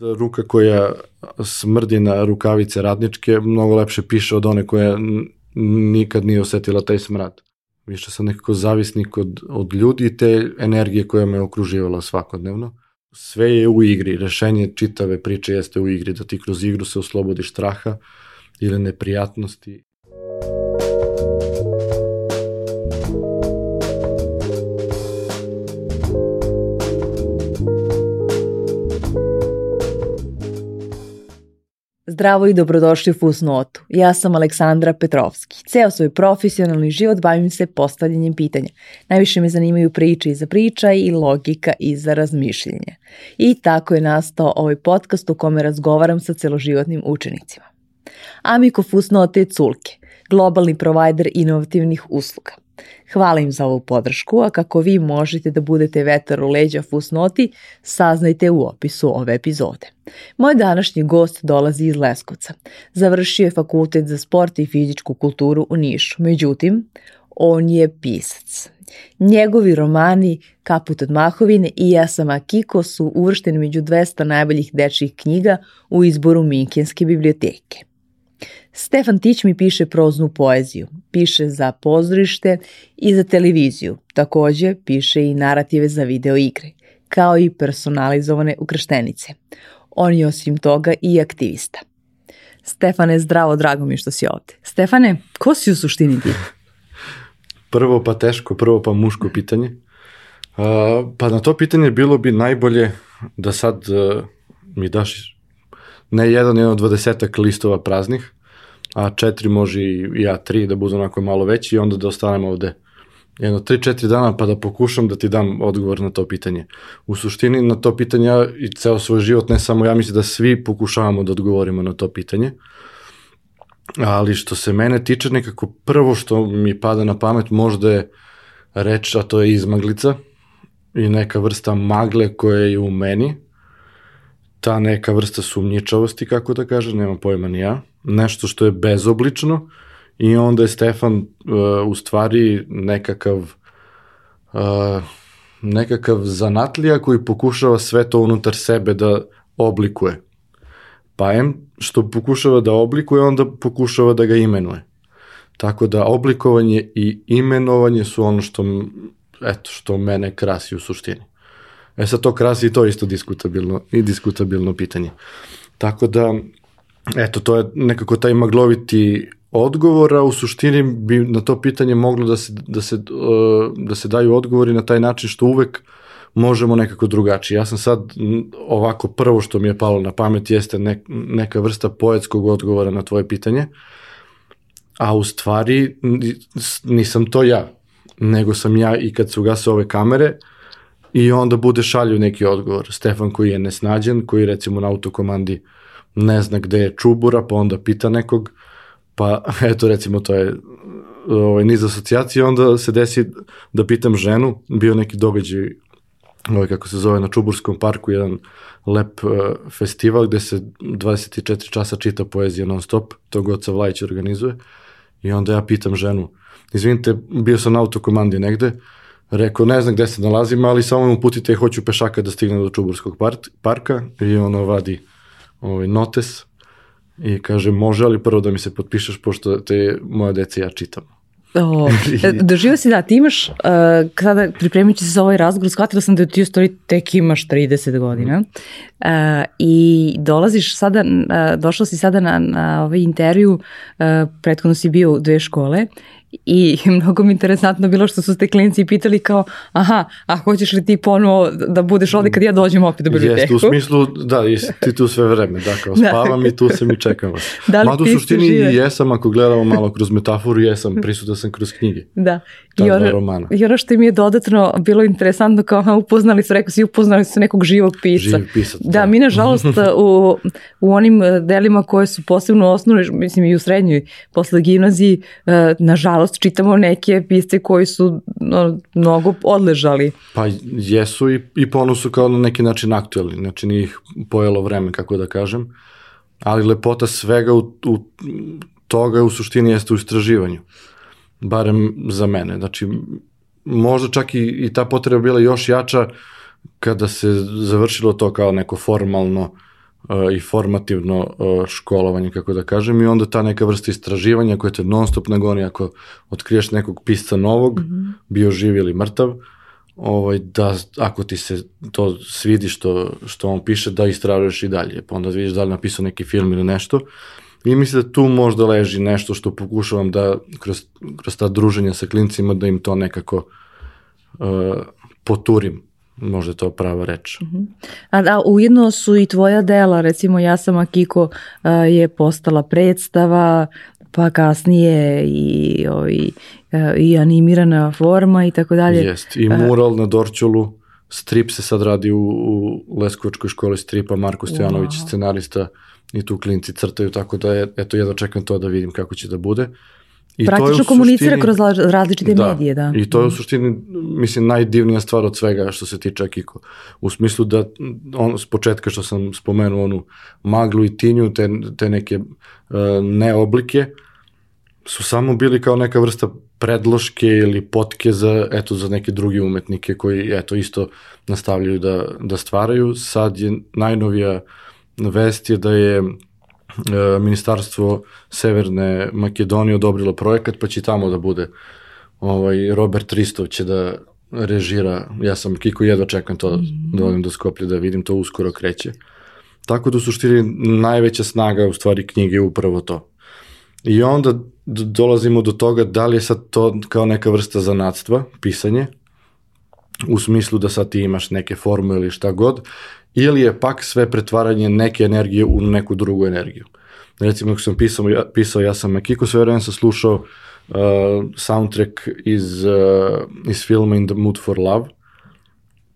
Da ruka koja smrdi na rukavice radničke mnogo lepše piše od one koja nikad nije osetila taj smrad. Više sam nekako zavisnik od, od ljudi te energije koja me okruživala svakodnevno. Sve je u igri, rešenje čitave priče jeste u igri, da ti kroz igru se oslobodiš straha ili neprijatnosti. Zdravo i dobrodošli u Fusnotu. Ja sam Aleksandra Petrovski. Ceo svoj profesionalni život bavim se postavljanjem pitanja. Najviše me zanimaju priče iza priča i logika iza razmišljenja. I tako je nastao ovaj podcast u kome razgovaram sa celoživotnim učenicima. Amiko Fusnote je Culke, globalni provajder inovativnih usluga. Hvala im za ovu podršku, a kako vi možete da budete vetar u leđa Fusnoti, saznajte u opisu ove epizode. Moj današnji gost dolazi iz Leskovca. Završio je fakultet za sport i fizičku kulturu u Nišu. Međutim, on je pisac. Njegovi romani Kaput od Mahovine i Ja sam Akiko su uvršteni među 200 najboljih dečjih knjiga u izboru Minkenske biblioteke. Stefan Tić mi piše proznu poeziju, piše za pozorište i za televiziju, takođe piše i narative za video igre, kao i personalizovane ukrštenice. On je osim toga i aktivista. Stefane, zdravo, drago mi što si ovde. Stefane, ko si u suštini ti? Prvo pa teško, prvo pa muško pitanje. Uh, pa na to pitanje bilo bi najbolje da sad uh, mi daš ne jedan, jedno dvadesetak listova praznih, a četiri može i ja tri da budu onako malo veći i onda da ostanem ovde jedno 3-4 dana pa da pokušam da ti dam odgovor na to pitanje. U suštini na to pitanje ja i ceo svoj život, ne samo ja mislim da svi pokušavamo da odgovorimo na to pitanje. Ali što se mene tiče nekako prvo što mi pada na pamet možda je reč, a to je izmaglica i neka vrsta magle koja je u meni, ta neka vrsta sumnjičavosti, kako da kažem, nema pojma ni ja, nešto što je bezoblično i onda je Stefan uh, u stvari nekakav uh, nekakav zanatlija koji pokušava sve to unutar sebe da oblikuje. Pa em što pokušava da oblikuje, onda pokušava da ga imenuje. Tako da oblikovanje i imenovanje su ono što, eto, što mene krasi u suštini. E sad to krasi i to isto diskutabilno, i diskutabilno pitanje. Tako da, eto, to je nekako taj magloviti odgovor, a u suštini bi na to pitanje moglo da se, da se, uh, da se daju odgovori na taj način što uvek možemo nekako drugačije. Ja sam sad ovako prvo što mi je palo na pamet jeste ne, neka vrsta poetskog odgovora na tvoje pitanje, a u stvari nisam to ja, nego sam ja i kad se ugase ove kamere, uh, i onda bude šalju neki odgovor. Stefan koji je nesnađen, koji recimo na autokomandi ne zna gde je čubura, pa onda pita nekog, pa eto recimo to je ovaj, niz asocijacije, onda se desi da pitam ženu, bio neki događaj ovaj, kako se zove na Čuburskom parku, jedan lep uh, festival gde se 24 časa čita poezija non stop, to Goca Vlajić organizuje, i onda ja pitam ženu, izvinite, bio sam na autokomandi negde, Rekao, ne znam gde se nalazim, ali samo mu putite, hoću pešaka da stignem do Čuburskog parka i ono vadi ovaj, notes i kaže, može ali prvo da mi se potpišeš, pošto te moja deca ja čitam. O, e, doživio si da ti imaš, uh, kada pripremajući se za ovaj razgovor, shvatila sam da ti u stvari tek imaš 30 godina uh, i dolaziš sada, uh, došla si sada na, na ovaj intervju, uh, prethodno si bio u dve škole I mnogo mi interesantno bilo što su te klinci pitali kao, aha, a hoćeš li ti ponovo da budeš ovde kad ja dođem opet u biblioteku? Jeste, u smislu, da, jesi ti tu sve vreme, da, kao da. spavam da. i tu sam i čekam vas. Da Mada u suštini jesam, ako gledamo malo kroz metaforu, jesam, prisutan sam kroz knjige. Da. I ono, romana. I ono što mi je dodatno bilo interesantno, kao aha, upoznali su, rekao si, upoznali su nekog živog pisa. Živ pisac, da. Da, mi nažalost u, u onim delima koje su posebno osnovne, mislim i u srednjoj, posle gimnaziji, e, nažalost čitamo neke pisce koji su no, mnogo odležali. Pa jesu i, i ponu su kao na neki način aktuelni, znači nije ih pojelo vreme, kako da kažem, ali lepota svega u, u toga u suštini jeste u istraživanju barem za mene. Znači, možda čak i, i ta potreba bila još jača kada se završilo to kao neko formalno i formativno uh, školovanje, kako da kažem, i onda ta neka vrsta istraživanja koja te non stop nagoni, ako otkriješ nekog pisca novog, mm -hmm. bio živ ili mrtav, ovaj, da ako ti se to svidi što, što on piše, da istražuješ i dalje, pa onda vidiš da li napisao neki film ili nešto. I mislim da tu možda leži nešto što pokušavam da kroz, kroz ta druženja sa klincima da im to nekako uh, poturim možda je to prava reč. Uh mhm. -huh. A da, ujedno su i tvoja dela, recimo ja sam Akiko uh, je postala predstava, pa kasnije i, ovi, uh, i animirana forma i tako dalje. Jest, i mural uh, na Dorčulu, strip se sad radi u, u Leskovačkoj školi stripa, Marko Stojanović wow. scenarista i tu klinci crtaju, tako da je, eto, jedno čekam to da vidim kako će da bude. Uh, I Praktično komunicira kroz različite da, medije, da. I to je u suštini, mislim, najdivnija stvar od svega što se tiče Akiko. U smislu da, on, s početka što sam spomenuo onu maglu i tinju, te, te neke uh, neoblike, su samo bili kao neka vrsta predloške ili potke za, eto, za neke druge umetnike koji, eto, isto nastavljaju da, da stvaraju. Sad je najnovija vest je da je E, ministarstvo Severne Makedonije odobrilo projekat, pa će tamo da bude ovaj, Robert Ristov će da režira, ja sam Kiko jedva čekam to, mm -hmm. da do Skoplje da vidim, to uskoro kreće. Tako da u suštini najveća snaga u stvari knjige je upravo to. I onda dolazimo do toga da li je sad to kao neka vrsta zanatstva, pisanje, u smislu da sad ti imaš neke forme ili šta god, ili je pak sve pretvaranje neke energije u neku drugu energiju. Recimo, ako sam pisao, ja, pisao ja sam Makiko, sve vreme sam slušao uh, soundtrack iz, uh, iz filma In the Mood for Love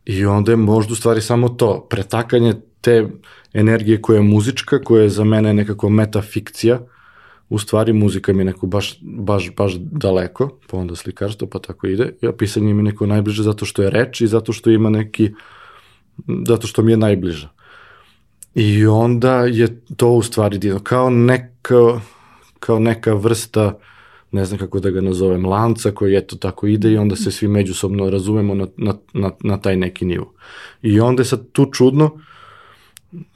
i onda je možda u stvari samo to, pretakanje te energije koja je muzička, koja je za mene nekako metafikcija, u stvari muzika mi je neko baš, baš, baš daleko, pa onda slikarstvo, pa tako ide, a pisanje mi je neko najbliže zato što je reč i zato što ima neki zato što mi je najbliža. I onda je to u stvari divno, kao neka, kao neka vrsta, ne znam kako da ga nazovem, lanca koji eto tako ide i onda se svi međusobno razumemo na, na, na, na taj neki nivo. I onda je sad tu čudno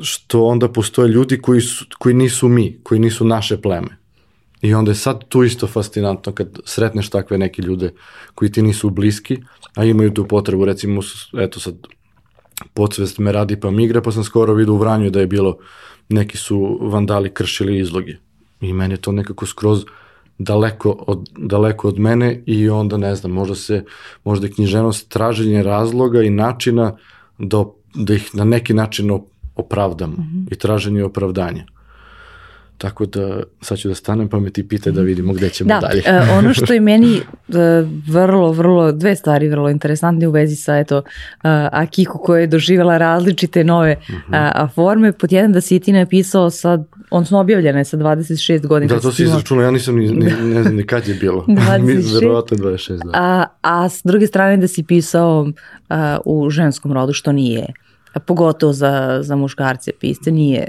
što onda postoje ljudi koji, su, koji nisu mi, koji nisu naše pleme. I onda je sad tu isto fascinantno kad sretneš takve neke ljude koji ti nisu bliski, a imaju tu potrebu, recimo, eto sad, podsvest me radi pa migra, pa sam skoro vidio u Vranju da je bilo, neki su vandali kršili izloge. I meni je to nekako skroz daleko od, daleko od mene i onda ne znam, možda se, možda je knjiženost traženje razloga i načina da, da ih na neki način opravdamo mm -hmm. i traženje opravdanja. Tako da sad ću da stanem pa me ti pite da vidimo gde ćemo da, dalje. Da, ono što je meni uh, vrlo, vrlo, dve stvari vrlo interesantne u vezi sa eto, uh, Akiko koja je doživjela različite nove uh -huh. uh, forme. Pod jedan da si ti napisao sad, odnosno objavljena je sa 26 godina. Da, to si izračunao, ja nisam ni, ni, ne znam ni kad je bilo. 26. Verovatno 26, da. A, a s druge strane da si pisao uh, u ženskom rodu, što nije pogotovo za, za muškarce pisce, nije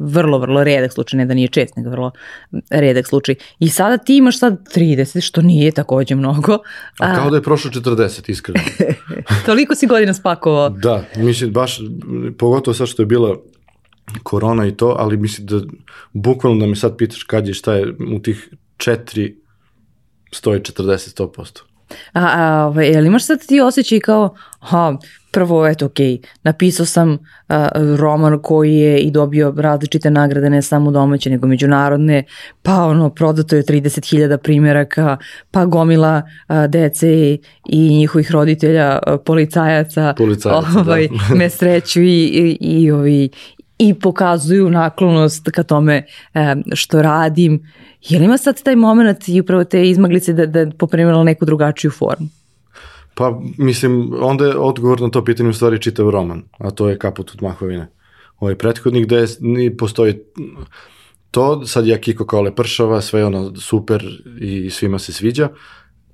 vrlo, vrlo redak slučaj, ne da nije čest, nego vrlo redak slučaj. I sada ti imaš sad 30, što nije takođe mnogo. A, kao da je prošlo 40, iskreno. Toliko si godina spakovao. Da, mislim, baš, pogotovo sad što je bila korona i to, ali mislim da bukvalno da me sad pitaš kad je, šta je u tih četiri stoji 40, 100%. A, a ovaj, jel imaš sad ti osjećaj kao, ha, prvo, eto, ok, napisao sam a, roman koji je i dobio različite nagrade, ne samo domaće, nego međunarodne, pa ono, prodato je 30.000 primjeraka, pa gomila a, dece i njihovih roditelja, a, policajaca, policajaca da. ovaj, da. me sreću i, i, i, ovi, i pokazuju naklonost ka tome e, što radim. Je li ima sad taj moment i upravo te izmaglice da, da popremila neku drugačiju formu? Pa, mislim, onda je odgovor na to pitanje u stvari čitav roman, a to je Kaput od Mahovine. Ovaj prethodnik gde je, ni postoji to, sad je Kiko kao lepršava, sve ono super i svima se sviđa,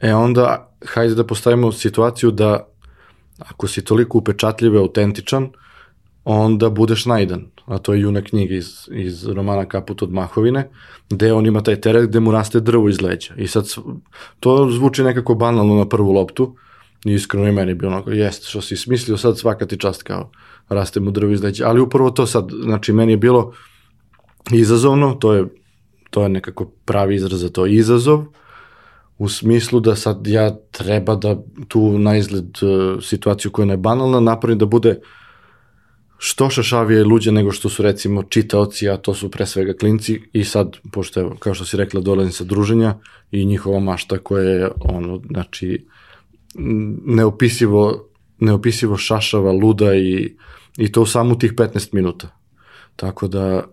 e onda hajde da postavimo situaciju da ako si toliko upečatljiv i autentičan, onda budeš najdan, a to je juna knjiga iz, iz romana Kaput od Mahovine, gde on ima taj teret gde mu raste drvo iz leđa. I sad to zvuči nekako banalno na prvu loptu, iskreno i meni bilo onako, jest, što si smislio sad svaka ti čast kao, raste mu drvo iz leđa. Ali upravo to sad, znači meni je bilo izazovno, to je, to je nekako pravi izraz za to, izazov, u smislu da sad ja treba da tu na izgled uh, situaciju koja je banalna napravim da bude što šašavije luđe nego što su recimo čitaoci, a to su pre svega klinci i sad, pošto evo, kao što si rekla, dolazim sa druženja i njihova mašta koja je ono, znači, neopisivo, neopisivo šašava, luda i, i to u samo tih 15 minuta. Tako da...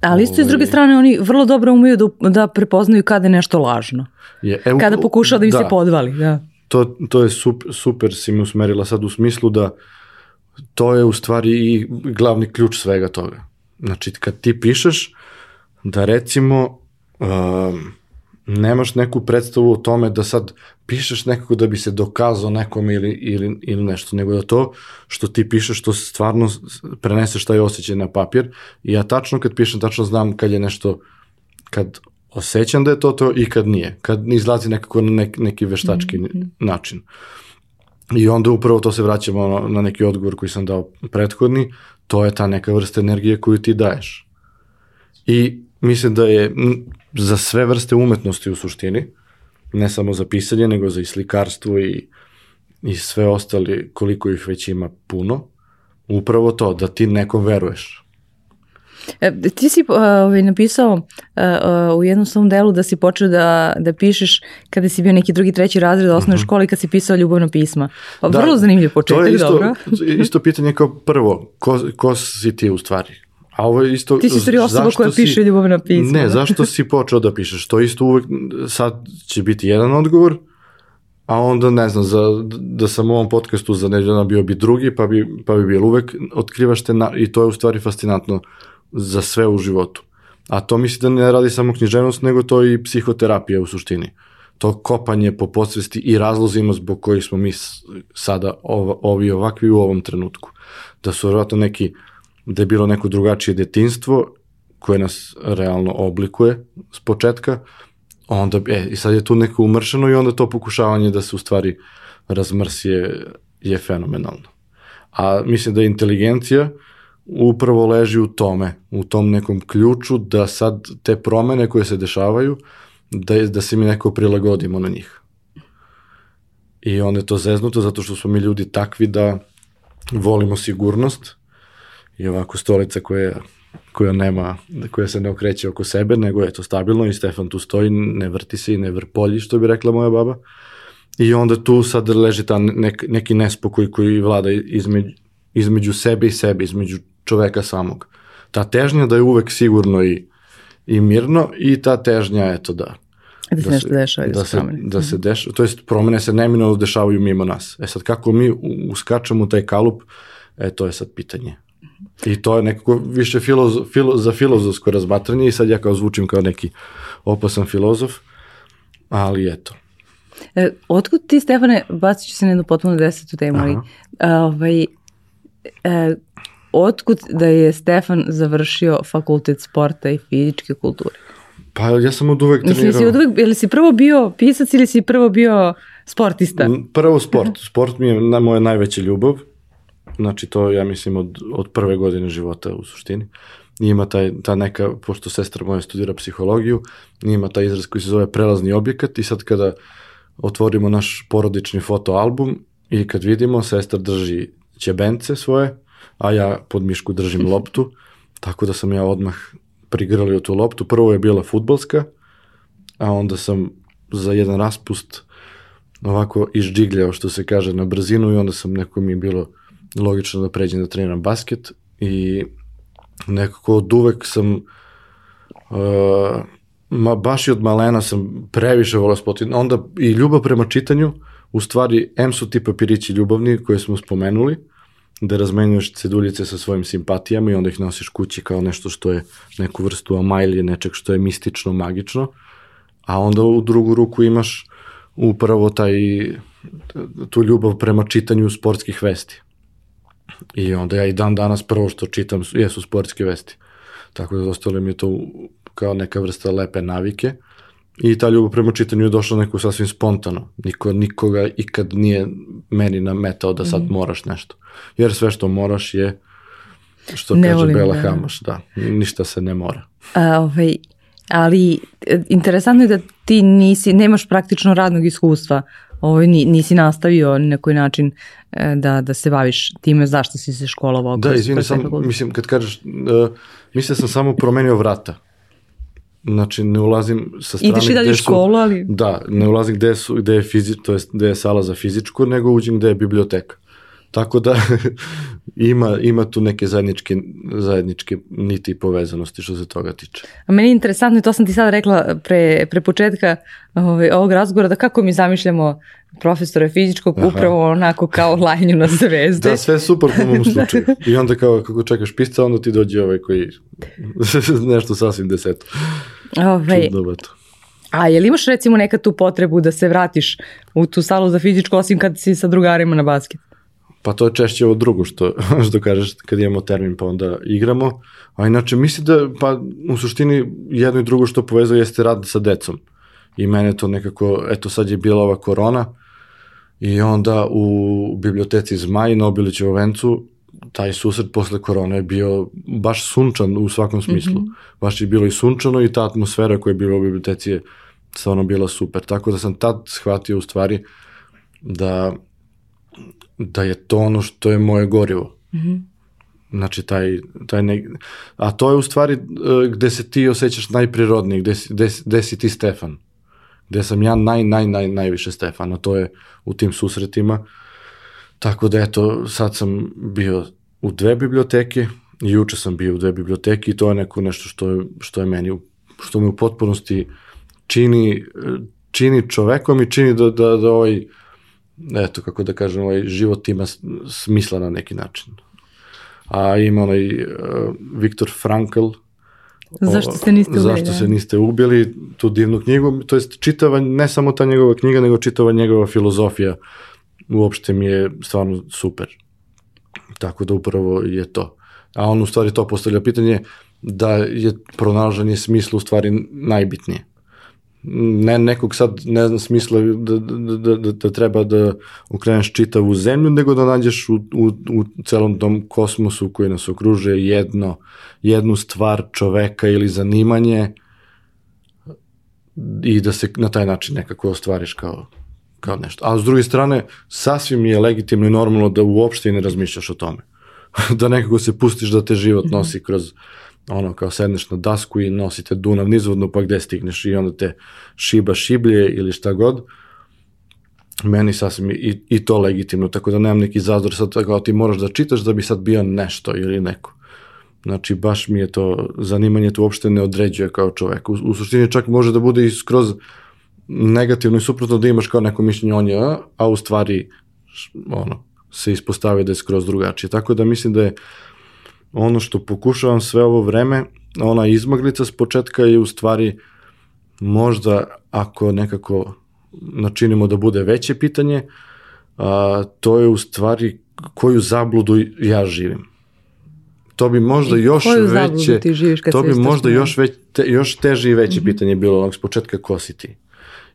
Ali isto ovaj, s druge ovaj, strane oni vrlo dobro umeju da, da prepoznaju kada je nešto lažno. Je, evo, kada pokušao da im da, se podvali. Da. To, to je super, super si mi usmerila sad u smislu da to je u stvari i glavni ključ svega toga. Znači, kad ti pišeš da recimo um, nemaš neku predstavu o tome da sad pišeš nekako da bi se dokazao nekom ili, ili, ili nešto, nego da to što ti pišeš, to stvarno preneseš taj osjećaj na papir i ja tačno kad pišem, tačno znam kad je nešto, kad osjećam da je to to i kad nije, kad izlazi nekako na nek, neki veštački mm -hmm. način. I onda upravo to se vraćamo na, na neki odgovor koji sam dao prethodni, to je ta neka vrsta energije koju ti daješ. I mislim da je za sve vrste umetnosti u suštini, ne samo za pisanje, nego za i slikarstvo i, i sve ostali, koliko ih već ima puno, upravo to, da ti nekom veruješ. E, ti si uh, ovaj, napisao uh, uh, u jednom svom delu da si počeo da, da pišeš kada si bio neki drugi, treći razred osnovne uh mhm. -huh. škole kad si pisao ljubavno pisma. Pa, da, vrlo zanimljiv početak, to je isto, dobro. isto pitanje kao prvo, ko, ko si ti u stvari? A ovo je isto... Ti si stvari osoba koja si, piše ljubavna pisma. Ne, zašto si počeo da pišeš? To isto uvek, sad će biti jedan odgovor, a onda ne znam, za, da sam u ovom podcastu za neđena bio bi drugi, pa bi, pa bi bilo uvek otkrivaš te, na, i to je u stvari fascinantno za sve u životu. A to misli da ne radi samo književnost, nego to i psihoterapija u suštini. To kopanje po podsvesti i razlozima zbog kojih smo mi sada ov, ovi ovakvi u ovom trenutku. Da su vjerojatno neki, da je bilo neko drugačije detinstvo koje nas realno oblikuje s početka, onda, e, i sad je tu neko umršeno i onda to pokušavanje da se u stvari razmrsi je, je fenomenalno. A mislim da inteligencija, upravo leži u tome, u tom nekom ključu da sad te promene koje se dešavaju, da, da se mi neko prilagodimo na njih. I onda je to zeznuto zato što smo mi ljudi takvi da volimo sigurnost i ovako stolica koja, koja nema, koja se ne okreće oko sebe, nego je to stabilno i Stefan tu stoji, ne vrti se i ne vrpolji, što bi rekla moja baba. I onda tu sad leži ta nek, neki nespokoj koji vlada između, između sebe i sebe, između čoveka samog. Ta težnja da je uvek sigurno i, i mirno i ta težnja, eto da, da se nešto dešava da se, da se dešava, to jest promene se neminovno dešavaju mimo nas. E sad kako mi uskačemo u taj kalup, e to je sad pitanje. I to je nekako više filozo, filo, za filozofsko razmatranje i sad ja kao zvučim kao neki opasan filozof, ali eto. E, otkud ti, Stefane, bacit ću se na jednu potpuno desetu temu, ali, ovaj, e, otkud da je Stefan završio fakultet sporta i fizičke kulture? Pa ja sam od uvek trenirao. Mislim, si od uvek, ili si prvo bio pisac ili si prvo bio sportista? Prvo sport. Sport mi je na moja najveća ljubav. Znači to ja mislim od, od prve godine života u suštini. Ima taj, ta neka, pošto sestra moja studira psihologiju, ima taj izraz koji se zove prelazni objekat i sad kada otvorimo naš porodični fotoalbum i kad vidimo, sestra drži ćebence svoje, a ja pod mišku držim loptu, tako da sam ja odmah prigralio tu loptu. Prvo je bila futbalska, a onda sam za jedan raspust ovako išđigljao, što se kaže, na brzinu i onda sam nekako mi je bilo logično da pređem da treniram basket i nekako od uvek sam uh, ma baš i od malena sam previše volao sport. Onda i ljubav prema čitanju, u stvari, M su ti papirići ljubavni koje smo spomenuli, da razmenjuješ ceduljice sa svojim simpatijama i onda ih nosiš kući kao nešto što je neku vrstu amajlije, nečeg što je mistično, magično, a onda u drugu ruku imaš upravo taj, tu ljubav prema čitanju sportskih vesti. I onda ja i dan danas prvo što čitam jesu sportske vesti. Tako da ostalo mi je to kao neka vrsta lepe navike I ta ljubav prema čitanju je došla neko sasvim spontano. Niko, nikoga ikad nije meni nametao da sad mm. moraš nešto. Jer sve što moraš je, što ne kaže Bela da. Hamaš, da, ništa se ne mora. A, ovaj, ali e, interesantno je da ti nisi, nemaš praktično radnog iskustva ovaj, nisi nastavio na koji način e, da, da se baviš time zašto si se školovao. Da, izvini, sam, mislim, kad kažeš, uh, mislim sam samo promenio vrata. Znači, ne ulazim sa strane Ideš i dalje u školu, ali... Da, ne ulazim gde, su, gde, je fizi, to jest, gde je sala za fizičku, nego uđem gde je biblioteka. Tako da ima, ima tu neke zajedničke, zajedničke niti povezanosti što se toga tiče. A meni je interesantno i to sam ti sad rekla pre, pre početka ovaj, ovog razgovora da kako mi zamišljamo profesora fizičkog Aha. upravo onako kao lajnju na zvezde. da, sve super po mom slučaju. I onda kao kako čekaš pisca, onda ti dođe ovaj koji nešto sasvim deseto. Ovaj, Čudnovato. A je li imaš recimo nekad tu potrebu da se vratiš u tu salu za fizičko osim kad si sa drugarima na basket? Pa to je češće ovo drugo što, što kažeš kad imamo termin pa onda igramo. A inače mislim da pa u suštini jedno i drugo što povezuje jeste rad sa decom. I mene to nekako, eto sad je bila ova korona i onda u biblioteci Zmaj na Obilićevu vencu taj susret posle korone je bio baš sunčan u svakom smislu. Mm -hmm. Baš je bilo i sunčano i ta atmosfera koja je bila u biblioteci je stvarno bila super. Tako da sam tad shvatio u stvari da da je to ono što je moje gorivo. Mm -hmm. Znači, taj, taj ne... A to je u stvari uh, gde se ti osjećaš najprirodniji, gde, si, gde, gde si ti Stefan. Gde sam ja naj, naj, naj, najviše Stefan, a to je u tim susretima. Tako da, eto, sad sam bio u dve biblioteke, i juče sam bio u dve biblioteke i to je neko nešto što je, što je meni, što me u potpunosti čini, čini čovekom i čini da, da, da ovaj, eto, kako da kažem, ovaj život ima smisla na neki način. A ima onaj uh, Viktor Frankl, Zašto se niste ubili? Zašto da? se niste ubili, tu divnu knjigu, to jest čitava, ne samo ta njegova knjiga, nego čitava njegova filozofija, uopšte mi je stvarno super. Tako da upravo je to. A on u stvari to postavlja pitanje da je pronalaženje smisla u stvari najbitnije ne nekog sad ne znam smisla da, da, da, da, da treba da okreneš čitavu zemlju, nego da nađeš u, u, u celom tom kosmosu koji nas okružuje jedno, jednu stvar čoveka ili zanimanje i da se na taj način nekako ostvariš kao, kao nešto. A s druge strane, sasvim je legitimno i normalno da uopšte ne razmišljaš o tome. da nekako se pustiš da te život nosi kroz ono kao sedneš na dasku i nosite Dunav nizvodno pa gde stigneš i onda te šiba šiblje ili šta god meni sasvim i, i to legitimno, tako da nemam neki zazor sad kao ti moraš da čitaš da bi sad bio nešto ili neko. Znači, baš mi je to, zanimanje to uopšte ne određuje kao čovek. U, u suštini čak može da bude i skroz negativno i suprotno da imaš kao neko mišljenje on je, a u stvari ono, se ispostavio da je skroz drugačije. Tako da mislim da je ono što pokušavam sve ovo vreme, ona izmaglica s početka je u stvari možda ako nekako načinimo da bude veće pitanje, a, to je u stvari koju zabludu ja živim. To bi možda I još veće, to bi možda još, već, te, još teže i veće mm -hmm. pitanje bilo onog s početka ko si ti.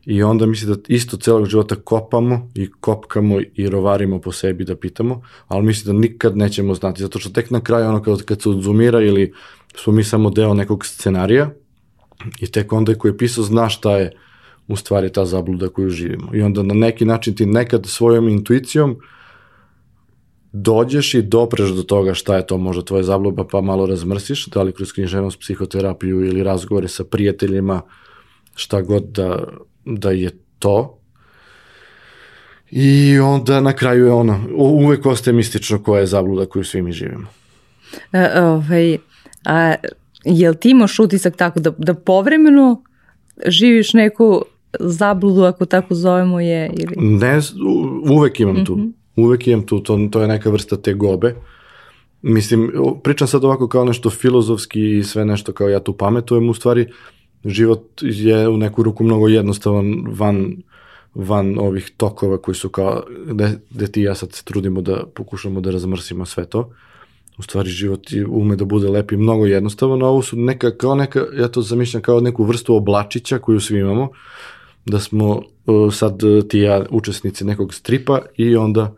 I onda mislim da isto celog života kopamo i kopkamo i rovarimo po sebi da pitamo, ali mislim da nikad nećemo znati, zato što tek na kraju ono kad, kad se odzumira ili smo mi samo deo nekog scenarija i tek onda koji je pisao zna šta je u stvari ta zabluda koju živimo. I onda na neki način ti nekad svojom intuicijom dođeš i dopreš do toga šta je to možda tvoja zabluda pa malo razmrsiš, da li kroz književnost, psihoterapiju ili razgovore sa prijateljima, šta god da da je to. I onda na kraju je ono, uvek ostaje mistično koja je zabluda koju svi mi živimo. E, ovaj, a jel ti imaš utisak tako da, da povremeno živiš neku zabludu, ako tako zovemo je? Ili... Ne, uvek imam tu. Mm -hmm. Uvek imam tu, to, to je neka vrsta te gobe. Mislim, pričam sad ovako kao nešto filozofski i sve nešto kao ja tu pametujem, u stvari život je u neku ruku mnogo jednostavan van, van ovih tokova koji su kao, gde, gde ti ja sad se trudimo da pokušamo da razmrsimo sve to. u stvari život i ume da bude lep i mnogo jednostavan, a ovo su neka, kao neka, ja to zamišljam kao neku vrstu oblačića koju svi imamo, da smo uh, sad uh, ti ja učesnici nekog stripa i onda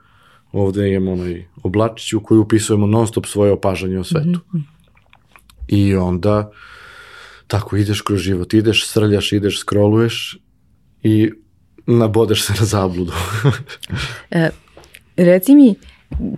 ovde imamo onaj oblačić u koju upisujemo non stop svoje opažanje o svetu. Mm -hmm. I onda tako ideš kroz život, ideš, srljaš, ideš, scrolluješ i nabodeš se na zabludu. e, reci mi,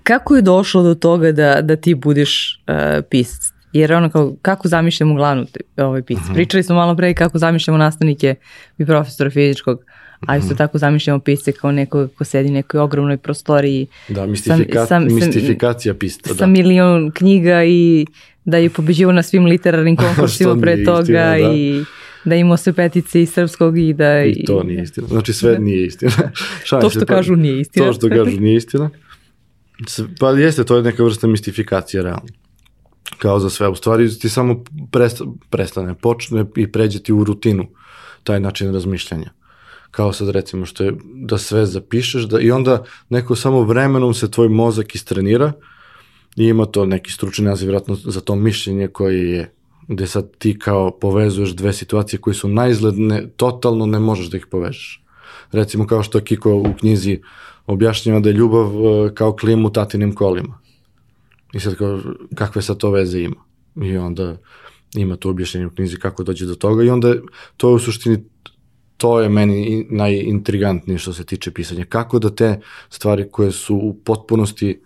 kako je došlo do toga da, da ti budeš uh, pisac? Jer ono kao, kako zamišljamo glavnu ovaj pisac? Uh mhm. -huh. Pričali smo malo pre kako zamišljamo nastavnike i profesora fizičkog, a isto mhm. tako zamišljamo pisce kao neko ko sedi u nekoj ogromnoj prostoriji. Da, mistifika, sa, mistifikacija pisca. Sa da. milion knjiga i da je pobeđivo na svim literarnim konkursima pre toga istina, da. i da imao sve petice iz srpskog i da... I to nije istina. Znači sve da. nije istina. to što kažu nije istina. To što kažu nije istina. Pa jeste, to je neka vrsta mistifikacije, realno. Kao za sve. U stvari ti samo presta, prestane, počne i pređe ti u rutinu taj način razmišljanja. Kao sad recimo što je da sve zapišeš da, i onda neko samo vremenom se tvoj mozak istrenira i ima to neki stručni naziv vjerojatno za to mišljenje koje je gde sad ti kao povezuješ dve situacije koje su najizgledne, totalno ne možeš da ih povežeš. Recimo kao što Kiko u knjizi objašnjava da je ljubav e, kao klim u tatinim kolima. I sad kao, kakve sad to veze ima? I onda ima to objašnjenje u knjizi kako dođe do toga i onda to je u suštini to je meni najintrigantnije što se tiče pisanja. Kako da te stvari koje su u potpunosti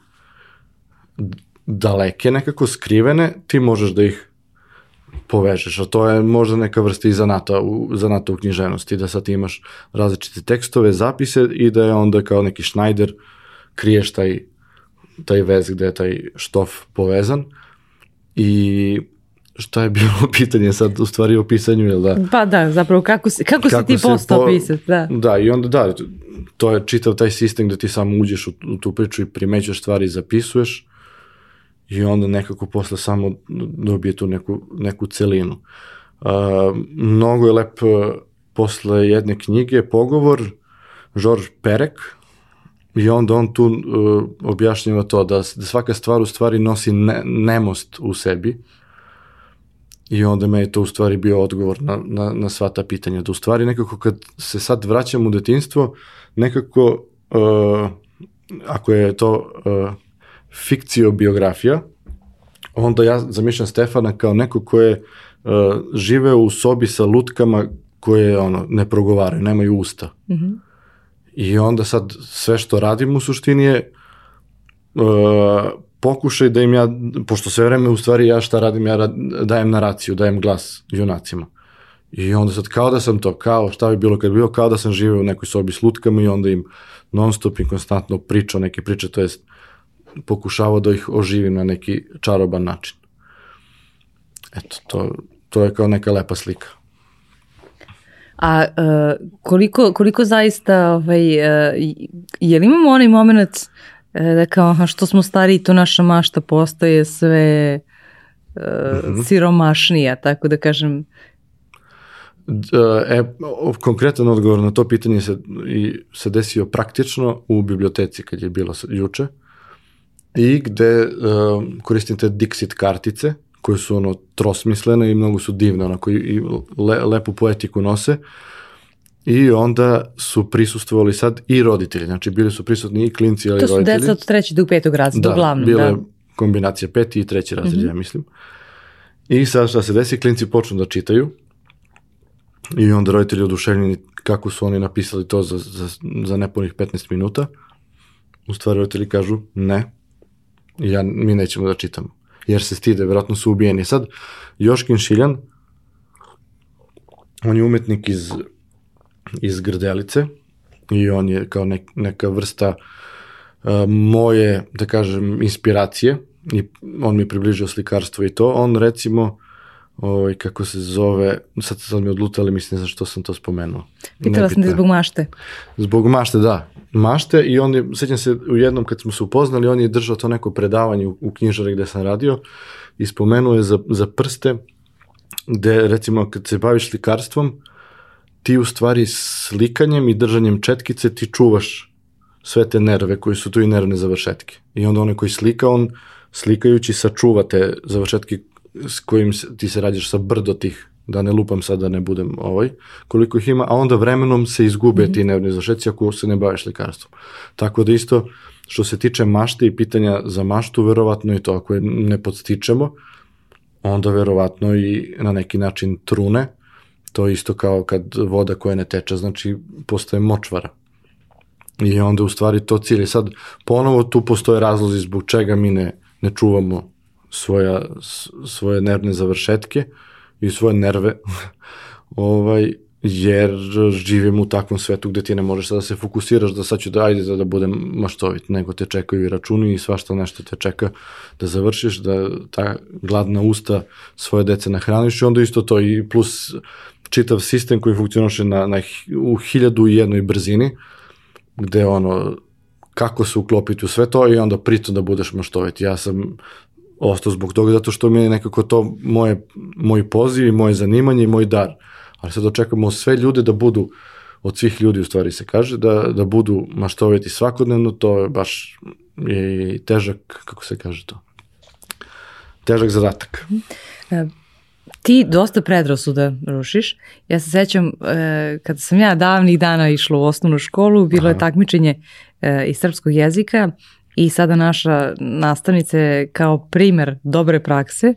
daleke, nekako skrivene, ti možeš da ih povežeš, a to je možda neka vrsta i zanata u, zanata u književnosti, da sad imaš različite tekstove, zapise i da je onda kao neki šnajder kriješ taj, taj vez gde je taj štof povezan i šta je bilo pitanje sad u stvari o pisanju, jel da? Pa da, zapravo kako, si, kako, kako si ti postao po, pisac, da. Da, i onda da, to je čitav taj sistem gde ti samo uđeš u, u tu priču i primećaš stvari i zapisuješ i onda nekako posle samo dobije tu neku, neku celinu. Uh, mnogo je lep uh, posle jedne knjige pogovor George Perek i onda on tu uh, objašnjava to da, da svaka stvar u stvari nosi ne, nemost u sebi i onda me je to u stvari bio odgovor na, na, na sva ta pitanja. Da u stvari nekako kad se sad vraćam u detinstvo, nekako uh, ako je to uh, fikcio biografija, onda ja zamišljam Stefana kao neko ko je uh, žive u sobi sa lutkama koje ono, ne progovaraju, nemaju usta. Mm -hmm. I onda sad sve što radim u suštini je uh, pokušaj da im ja, pošto sve vreme u stvari ja šta radim, ja dajem naraciju, dajem glas junacima. I onda sad kao da sam to, kao šta bi bilo kad bi bilo, kao da sam živeo u nekoj sobi s lutkama i onda im non stop i konstantno pričao neke priče, to jest pokušavao da ih oživim na neki čaroban način. Eto, to, to je kao neka lepa slika. A uh, koliko, koliko zaista, ovaj, uh, je li imamo onaj moment da kao, što smo stari, to naša mašta postaje sve uh, mm -hmm. siromašnija, tako da kažem, E, konkretan odgovor na to pitanje se, i, se desio praktično u biblioteci kad je bilo juče i gde uh, koristim te Dixit kartice, koje su ono trosmislene i mnogo su divne, onako i, i le, lepu poetiku nose. I onda su prisustvovali sad i roditelji, znači bili su prisutni i klinci, ali i roditelji. To su deca od trećeg do petog razreda, da, uglavnom. Bila da, kombinacija peti i treći razred, mm -hmm. ja mislim. I sad šta se desi, klinci počnu da čitaju i onda roditelji oduševljeni kako su oni napisali to za, za, za nepunih 15 minuta. U stvari roditelji kažu ne, ja, mi nećemo da čitamo. Jer se stide, vjerojatno su ubijeni. Sad, Joškin Šiljan, on je umetnik iz, iz Grdelice i on je kao nek, neka vrsta uh, moje, da kažem, inspiracije i on mi približio slikarstvo i to. On recimo ovaj, kako se zove, sad sad mi odlutali, mislim za što sam to spomenuo. Pitala sam te zbog mašte. Zbog mašte, da. Mašte i on je, sećam se u jednom kad smo se upoznali, on je držao to neko predavanje u, u knjižari gde sam radio i spomenuo je za, za prste, gde recimo kad se baviš slikarstvom, ti u stvari slikanjem i držanjem četkice ti čuvaš sve te nerve koji su tu i nervne završetke. I onda onaj koji slika, on slikajući sačuvate završetke s kojim ti se rađaš sa brdo tih da ne lupam sad da ne budem ovaj, koliko ih ima, a onda vremenom se izgube mm -hmm. ti nervni završetci ako se ne baviš likarstvom. Tako da isto, što se tiče mašte i pitanja za maštu, verovatno i to, ako je ne podstičemo, onda verovatno i na neki način trune, to je isto kao kad voda koja ne teče, znači postaje močvara. I onda u stvari to cilje. Sad ponovo tu postoje razlozi zbog čega mi ne, ne čuvamo svoja, svoje nervne završetke i svoje nerve, ovaj, jer živimo u takvom svetu gde ti ne možeš da se fokusiraš da sad ću da ajde da, da budem maštovit, nego te čekaju i računi i svašta nešto te čeka da završiš, da ta gladna usta svoje dece nahraniš i onda isto to i plus čitav sistem koji funkcioniše na, na, u hiljadu i jednoj brzini, gde ono, kako se uklopiti u sve to i onda pritom da budeš maštovit. Ja sam ostao zbog toga zato što mi je nekako to moje, moj poziv i moje zanimanje i moj dar. Ali sad očekamo sve ljude da budu, od svih ljudi u stvari se kaže, da, da budu maštoviti svakodnevno, to je baš je težak, kako se kaže to, težak zadatak. Ti dosta predrasuda rušiš. Ja se sećam, e, kada sam ja davnih dana išla u osnovnu školu, bilo je takmičenje e, iz srpskog jezika i sada naša nastavnica je kao primer dobre prakse e,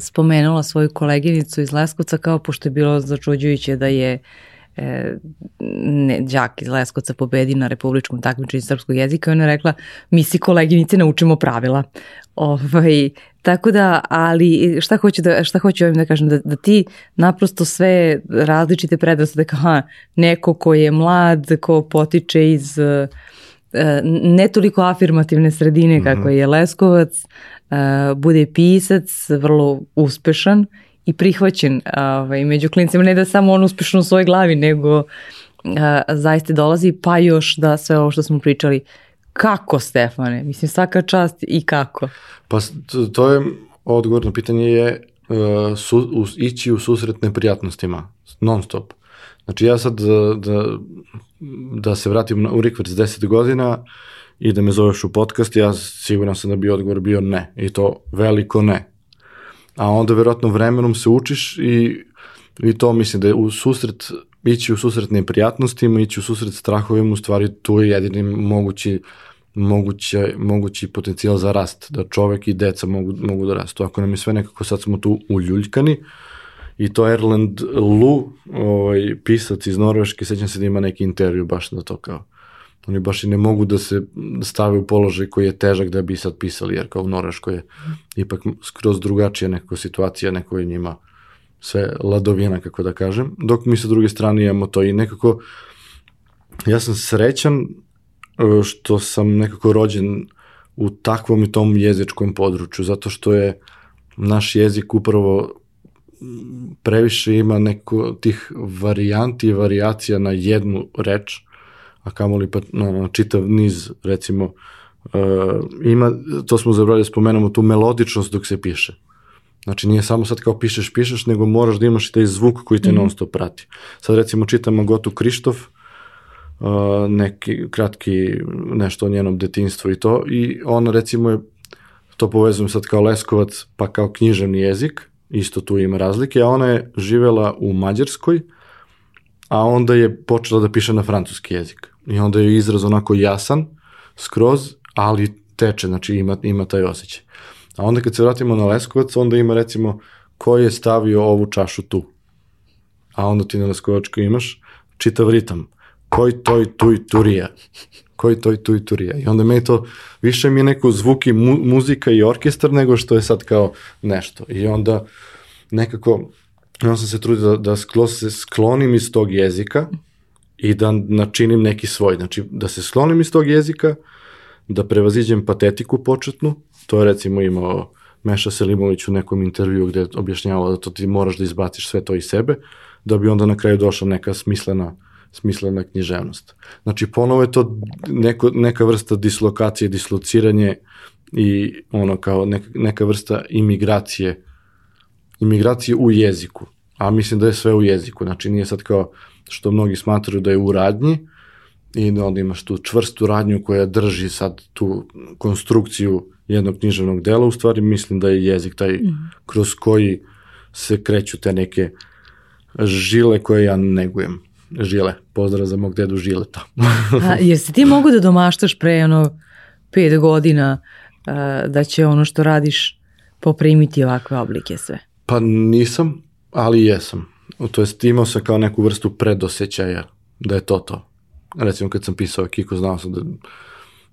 spomenula svoju koleginicu iz Leskovca kao pošto je bilo začuđujuće da je e, ne, đak iz Leskovca pobedi na republičkom takmičenju srpskog jezika i ona je rekla mi si koleginice naučimo pravila. Ovaj, tako da, ali šta hoću, da, šta hoću ovim da kažem, da, da ti naprosto sve različite predrasude kao ha, neko ko je mlad, ko potiče iz uh, E, ne toliko afirmativne sredine kako mm -hmm. je Leskovac, e, bude pisac, vrlo uspešan i prihvaćen ovaj, među klincima, ne da samo on uspešno u svojoj glavi, nego a, e, zaista dolazi, pa još da sve ovo što smo pričali, kako Stefane? Mislim, svaka čast i kako? Pa to je, odgovor na pitanje je uh, su, u, ići u susret neprijatnostima, non stop. Znači ja sad da, da, da se vratim na, u Rikvert 10 godina i da me zoveš u podcast, ja siguran sam da bi odgovor bio ne. I to veliko ne. A onda verovatno vremenom se učiš i, i to mislim da je u susret, ići u susret neprijatnostima, ići u susret strahovima, u stvari tu je jedini mogući moguće, mogući potencijal za rast, da čovek i deca mogu, mogu da rastu. Ako nam je sve nekako, sad smo tu uljuljkani, i to Erland Lu, ovaj, pisac iz Norveške, sećam se da ima neki intervju baš na to kao. Oni baš i ne mogu da se stave u položaj koji je težak da bi sad pisali, jer kao u Norveškoj je ipak skroz drugačija neka situacija, neko je njima sve ladovina, kako da kažem, dok mi sa druge strane imamo to i nekako, ja sam srećan e, što sam nekako rođen u takvom i tom jezičkom području, zato što je naš jezik upravo previše ima neko tih varijanti i variacija na jednu reč, a kamoli pa no, no, čitav niz, recimo, uh, ima, to smo zabrali da spomenemo, tu melodičnost dok se piše. Znači nije samo sad kao pišeš, pišeš, nego moraš da imaš i taj zvuk koji te mm. non stop prati. Sad recimo čitam Agotu Krištof, uh, neki kratki nešto o njenom detinstvu i to, i ona recimo je, to povezujem sad kao Leskovac, pa kao književni jezik, isto tu ima razlike, a ona je živela u Mađarskoj, a onda je počela da piše na francuski jezik. I onda je izraz onako jasan, skroz, ali teče, znači ima, ima taj osjećaj. A onda kad se vratimo na Leskovac, onda ima recimo ko je stavio ovu čašu tu. A onda ti na Leskovačkoj imaš čitav ritam. Koji toj tuj turija koji to i tu i turija. I onda meni to, više mi je neko zvuk i mu, muzika i orkestar nego što je sad kao nešto. I onda nekako, onda sam se trudio da, da sklo, se sklonim iz tog jezika i da načinim neki svoj. Znači, da se sklonim iz tog jezika, da prevaziđem patetiku početnu, to je recimo imao Meša Selimović u nekom intervju gde je objašnjavao da to ti moraš da izbaciš sve to iz sebe, da bi onda na kraju došla neka smislena smislena književnost. Znači, ponovo je to neko, neka vrsta dislokacije, dislociranje i ono kao neka, neka vrsta imigracije, imigracije u jeziku. A mislim da je sve u jeziku. Znači, nije sad kao što mnogi smatruju da je u radnji i da onda imaš tu čvrstu radnju koja drži sad tu konstrukciju jednog književnog dela, u stvari mislim da je jezik taj mm. kroz koji se kreću te neke žile koje ja negujem. Žile. Pozdrav za mog dedu Žileta. A, jesi ti mogu da domaštaš pre ono pet godina uh, da će ono što radiš poprimiti ovakve oblike sve? Pa nisam, ali jesam. To jest imao sam kao neku vrstu predosećaja da je to to. Recimo kad sam pisao Kiko, znao sam da,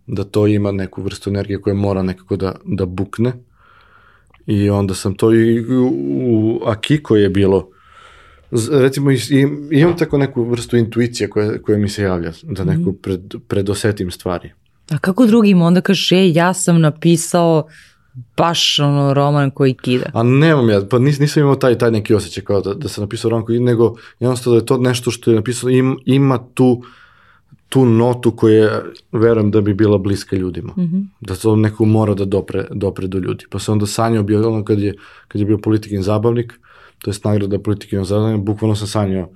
da to ima neku vrstu energije koja mora nekako da, da bukne. I onda sam to i u, u Akiko je bilo recimo imam tako neku vrstu intuicije koja, koja mi se javlja da neku mhm. pred, predosetim stvari. A kako drugim onda kažeš, ej, ja sam napisao baš ono roman koji kida. A nemam ja, pa nis, nisam imao taj, taj neki osjećaj kao da, da sam napisao roman koji nego jednostavno da je to nešto što je napisao, im, ima tu tu notu koja verujem da bi bila bliska ljudima. Mm -hmm. Da to neko mora da dopre, dopre do ljudi. Pa sam onda sanjao bio, ono kad je, kad je bio politikin zabavnik, to je nagrada politikin zabavnik, bukvalno sam sanjao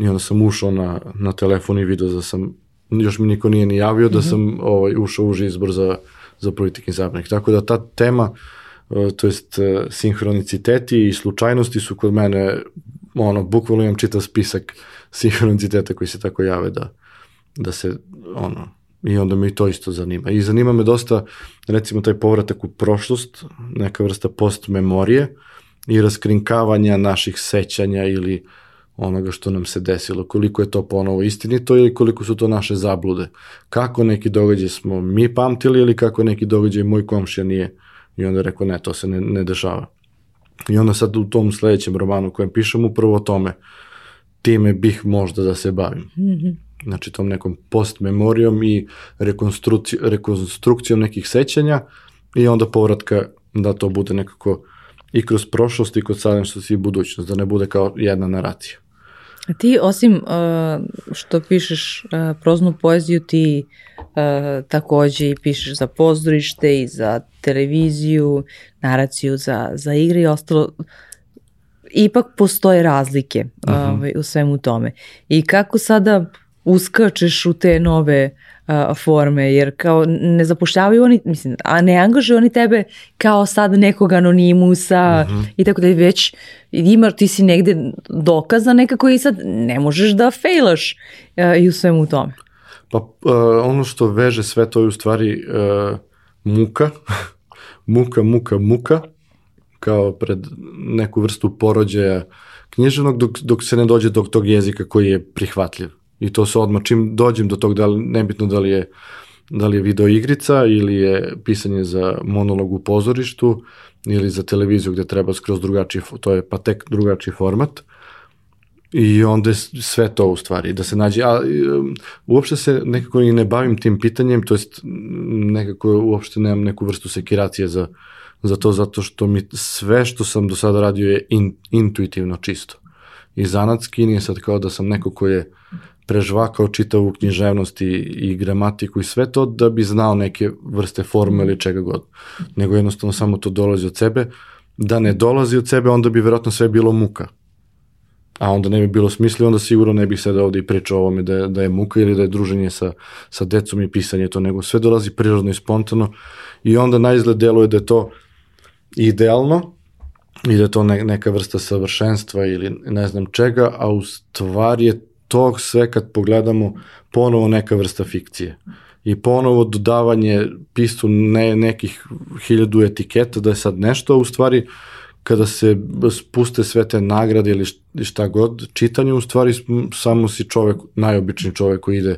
i onda sam ušao na, na telefon i video da sam, još mi niko nije ni javio, da mm -hmm. sam ovaj, ušao u izbor za, za politikin zabavnik. Tako da ta tema, e, to jest e, sinhroniciteti i slučajnosti su kod mene, ono, bukvalno imam čitav spisak sinhroniciteta koji se tako jave da, da se, ono, i onda me i to isto zanima. I zanima me dosta, recimo, taj povratak u prošlost, neka vrsta post-memorije i raskrinkavanja naših sećanja ili onoga što nam se desilo, koliko je to ponovo istinito ili koliko su to naše zablude. Kako neki događaj smo mi pamtili ili kako neki događaj moj komšija nije. I onda rekao, ne, to se ne, ne dešava. I onda sad u tom sledećem romanu kojem pišem upravo o tome, time bih možda da se bavim. Mm -hmm znači tom nekom postmemorijom i rekonstrukcijom nekih sećanja i onda povratka da to bude nekako i kroz prošlost i kod sadašnjosti i budućnost, da ne bude kao jedna naracija. A ti osim uh, što pišeš uh, proznu poeziju, ti uh, takođe i pišeš za pozorište i za televiziju, naraciju za, za igre i ostalo. Ipak postoje razlike uh -huh. ovaj, u svemu tome. I kako sada uskačeš u te nove uh, forme, jer kao ne zapošljavaju oni, mislim, a ne angažuju oni tebe kao sad nekog anonimusa mm -hmm. i tako da već ima, ti si negde dokaza nekako i sad ne možeš da fejlaš uh, i u svemu tome. Pa uh, ono što veže sve to je u stvari uh, muka, muka, muka, muka, kao pred neku vrstu porođaja književnog dok, dok se ne dođe do tog jezika koji je prihvatljiv. I to se odmah, čim dođem do tog, da li, nebitno da li je da li je video igrica ili je pisanje za monolog u pozorištu ili za televiziju gde treba skroz drugačiji, to je pa tek drugačiji format. I onda je sve to u stvari, da se nađe, a um, uopšte se nekako i ne bavim tim pitanjem, to jest nekako uopšte nemam neku vrstu sekiracije za, za to, zato što mi sve što sam do sada radio je in, intuitivno čisto. I zanatski nije sad kao da sam neko ko je prežvakao čitavu književnost i, i gramatiku i sve to da bi znao neke vrste forme ili čega god. Nego jednostavno samo to dolazi od sebe. Da ne dolazi od sebe, onda bi verovatno sve bilo muka. A onda ne bi bilo smisli, onda sigurno ne bih sada ovde i pričao o ovome da da je muka ili da je druženje sa, sa decom i pisanje to, nego sve dolazi prirodno i spontano i onda na izgled deluje da je to idealno i da je to ne, neka vrsta savršenstva ili ne znam čega, a u stvari je to sve kad pogledamo ponovo neka vrsta fikcije. I ponovo dodavanje pisu ne, nekih hiljadu etiketa da je sad nešto, a u stvari kada se spuste sve te nagrade ili šta god, čitanje u stvari samo si čovek, najobični čovek koji ide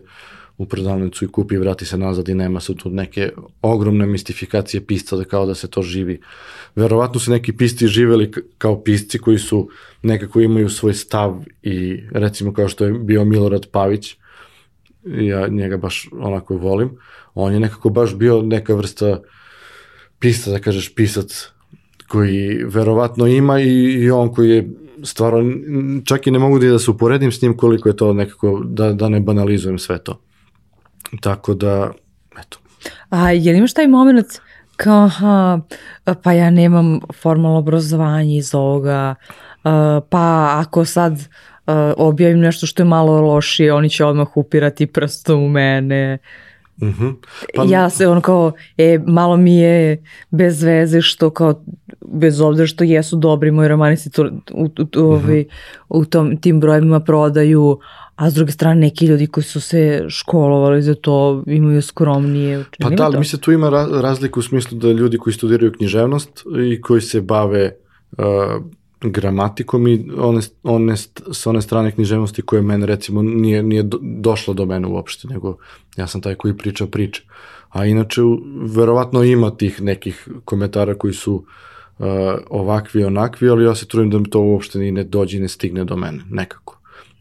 u prodavnicu i kupi i vrati se nazad i nema se tu neke ogromne mistifikacije pisca da kao da se to živi. Verovatno se neki pisci živeli kao pisci koji su nekako imaju svoj stav i recimo kao što je bio Milorad Pavić, ja njega baš onako volim, on je nekako baš bio neka vrsta pisca, da kažeš pisac koji verovatno ima i, i on koji je stvarno, čak i ne mogu da se uporedim s njim koliko je to nekako, da, da ne banalizujem sve to. Tako da, eto. A je li imaš taj moment kao, aha, pa ja nemam formalno obrazovanje iz ovoga, pa ako sad objavim nešto što je malo lošije, oni će odmah upirati prstom u mene. Uh -huh. pa... Ja se on kao, e, malo mi je bez veze što kao, bez obzira što jesu dobri moji romani se to, u, u, u, uh -huh. u tom, tim brojevima prodaju, a s druge strane neki ljudi koji su se školovali za to imaju skromnije Pa da, ali mislim tu ima razliku u smislu da ljudi koji studiraju književnost i koji se bave uh, gramatikom i one, one, sa one strane književnosti koje mene recimo nije, nije do, došlo do mene uopšte, nego ja sam taj koji priča priče. A inače, verovatno ima tih nekih komentara koji su uh, ovakvi i onakvi, ali ja se trudim da mi to uopšte ni ne dođe i ne stigne do mene, nekako.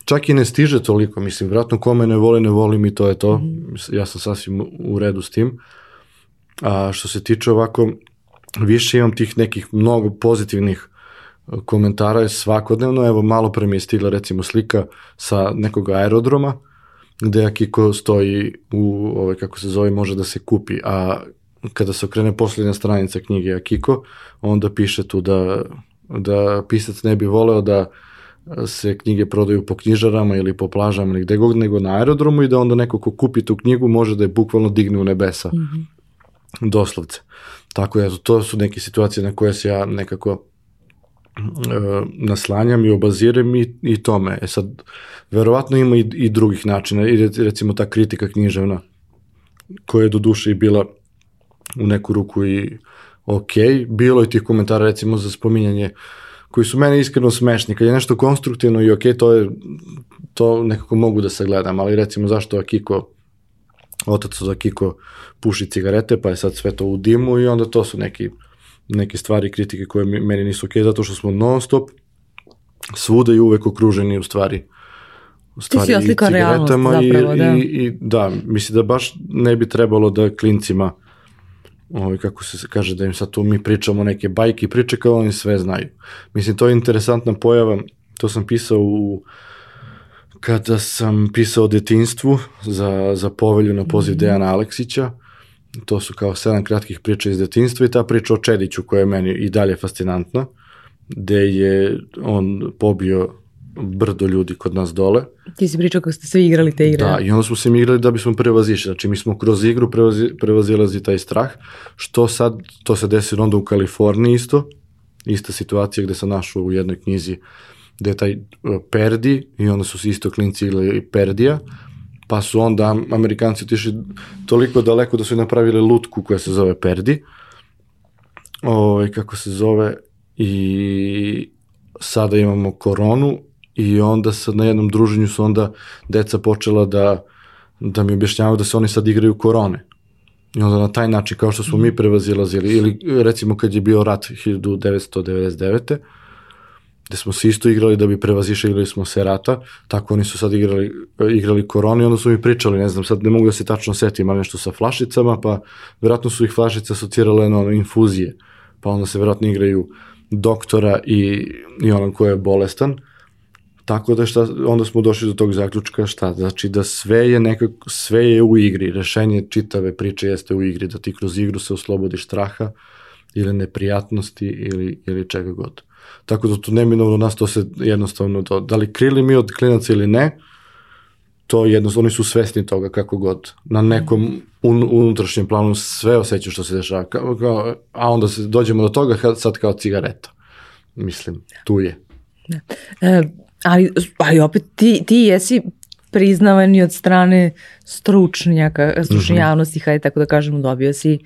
Čak i ne stiže toliko, mislim, vjerojatno kome ne voli, ne voli mi, to je to. Mm. Ja sam sasvim u redu s tim. A što se tiče ovako, više imam tih nekih mnogo pozitivnih komentara je svakodnevno, evo malo pre mi je stigla recimo slika sa nekog aerodroma, gde Akiko stoji u, ovaj, kako se zove, može da se kupi, a kada se okrene poslednja stranica knjige Akiko, onda piše tu da, da pisac ne bi voleo da se knjige prodaju po knjižarama ili po plažama ili gde god nego na aerodromu i da onda neko ko kupi tu knjigu može da je bukvalno digne u nebesa. Mm -hmm. Doslovce. Tako je, to su neke situacije na koje se ja nekako E, naslanjam i obaziram i, i tome. E sad, verovatno ima i, i drugih načina, i recimo ta kritika književna, koja je do duše i bila u neku ruku i ok, bilo je tih komentara recimo za spominjanje koji su mene iskreno smešni, kad je nešto konstruktivno i ok, to je, to nekako mogu da sagledam, ali recimo zašto Akiko, otac od Akiko puši cigarete, pa je sad sve to u dimu i onda to su neki neke stvari, kritike koje meni nisu okej, okay, zato što smo non stop svuda i uvek okruženi u stvari u stvari i cigaretama zapravo, i, da. I, i da, mislim da baš ne bi trebalo da klincima ovaj, kako se kaže, da im sad tu mi pričamo neke bajke i priče kao oni sve znaju. Mislim, to je interesantna pojava, to sam pisao u kada sam pisao o detinstvu za, za povelju na poziv -hmm. Dejana Aleksića, to su kao sedam kratkih priča iz detinstva i ta priča o Čediću koja je meni i dalje fascinantna, gde je on pobio brdo ljudi kod nas dole. Ti si pričao kako ste svi igrali te igre. Da, i onda smo se mi igrali da bismo prevazišli. Znači, mi smo kroz igru prevazi, prevazilazi taj strah, što sad, to se desi onda u Kaliforniji isto, ista situacija gde sam našao u jednoj knjizi gde je taj uh, Perdi i onda su se isto klinci igrali Perdija, pa su onda Amerikanci otišli toliko daleko da su napravili lutku koja se zove Perdi, ovaj, kako se zove, i sada imamo koronu i onda sad na jednom druženju su onda deca počela da, da mi objašnjavaju da se oni sad igraju korone. I onda na taj način, kao što smo mi prevazilazili, ili recimo kad je bio rat 1999 gde smo se isto igrali da bi prevazišli, smo se rata, tako oni su sad igrali, igrali koronu i onda su mi pričali, ne znam, sad ne mogu da se tačno setim, ali nešto sa flašicama, pa verovatno su ih flašice asocirale na ono infuzije, pa onda se verovatno igraju doktora i, i onom ko je bolestan, Tako da šta, onda smo došli do tog zaključka šta, znači da sve je nekako, sve je u igri, rešenje čitave priče jeste u igri, da ti kroz igru se oslobodiš straha ili neprijatnosti ili, ili čega god. Tako da to neminovno nas to se jednostavno, to, da li krili mi od klinaca ili ne, to jednostavno, oni su svesni toga kako god. Na nekom un, unutrašnjem planu sve osjećaju što se dešava, kao, kao, a onda se dođemo do toga sad kao cigareta. Mislim, tu je. Da. E, ali, ali opet ti, ti jesi priznavani od strane stručnjaka, stručne mm -hmm. javnosti, hajde tako da kažemo, dobio si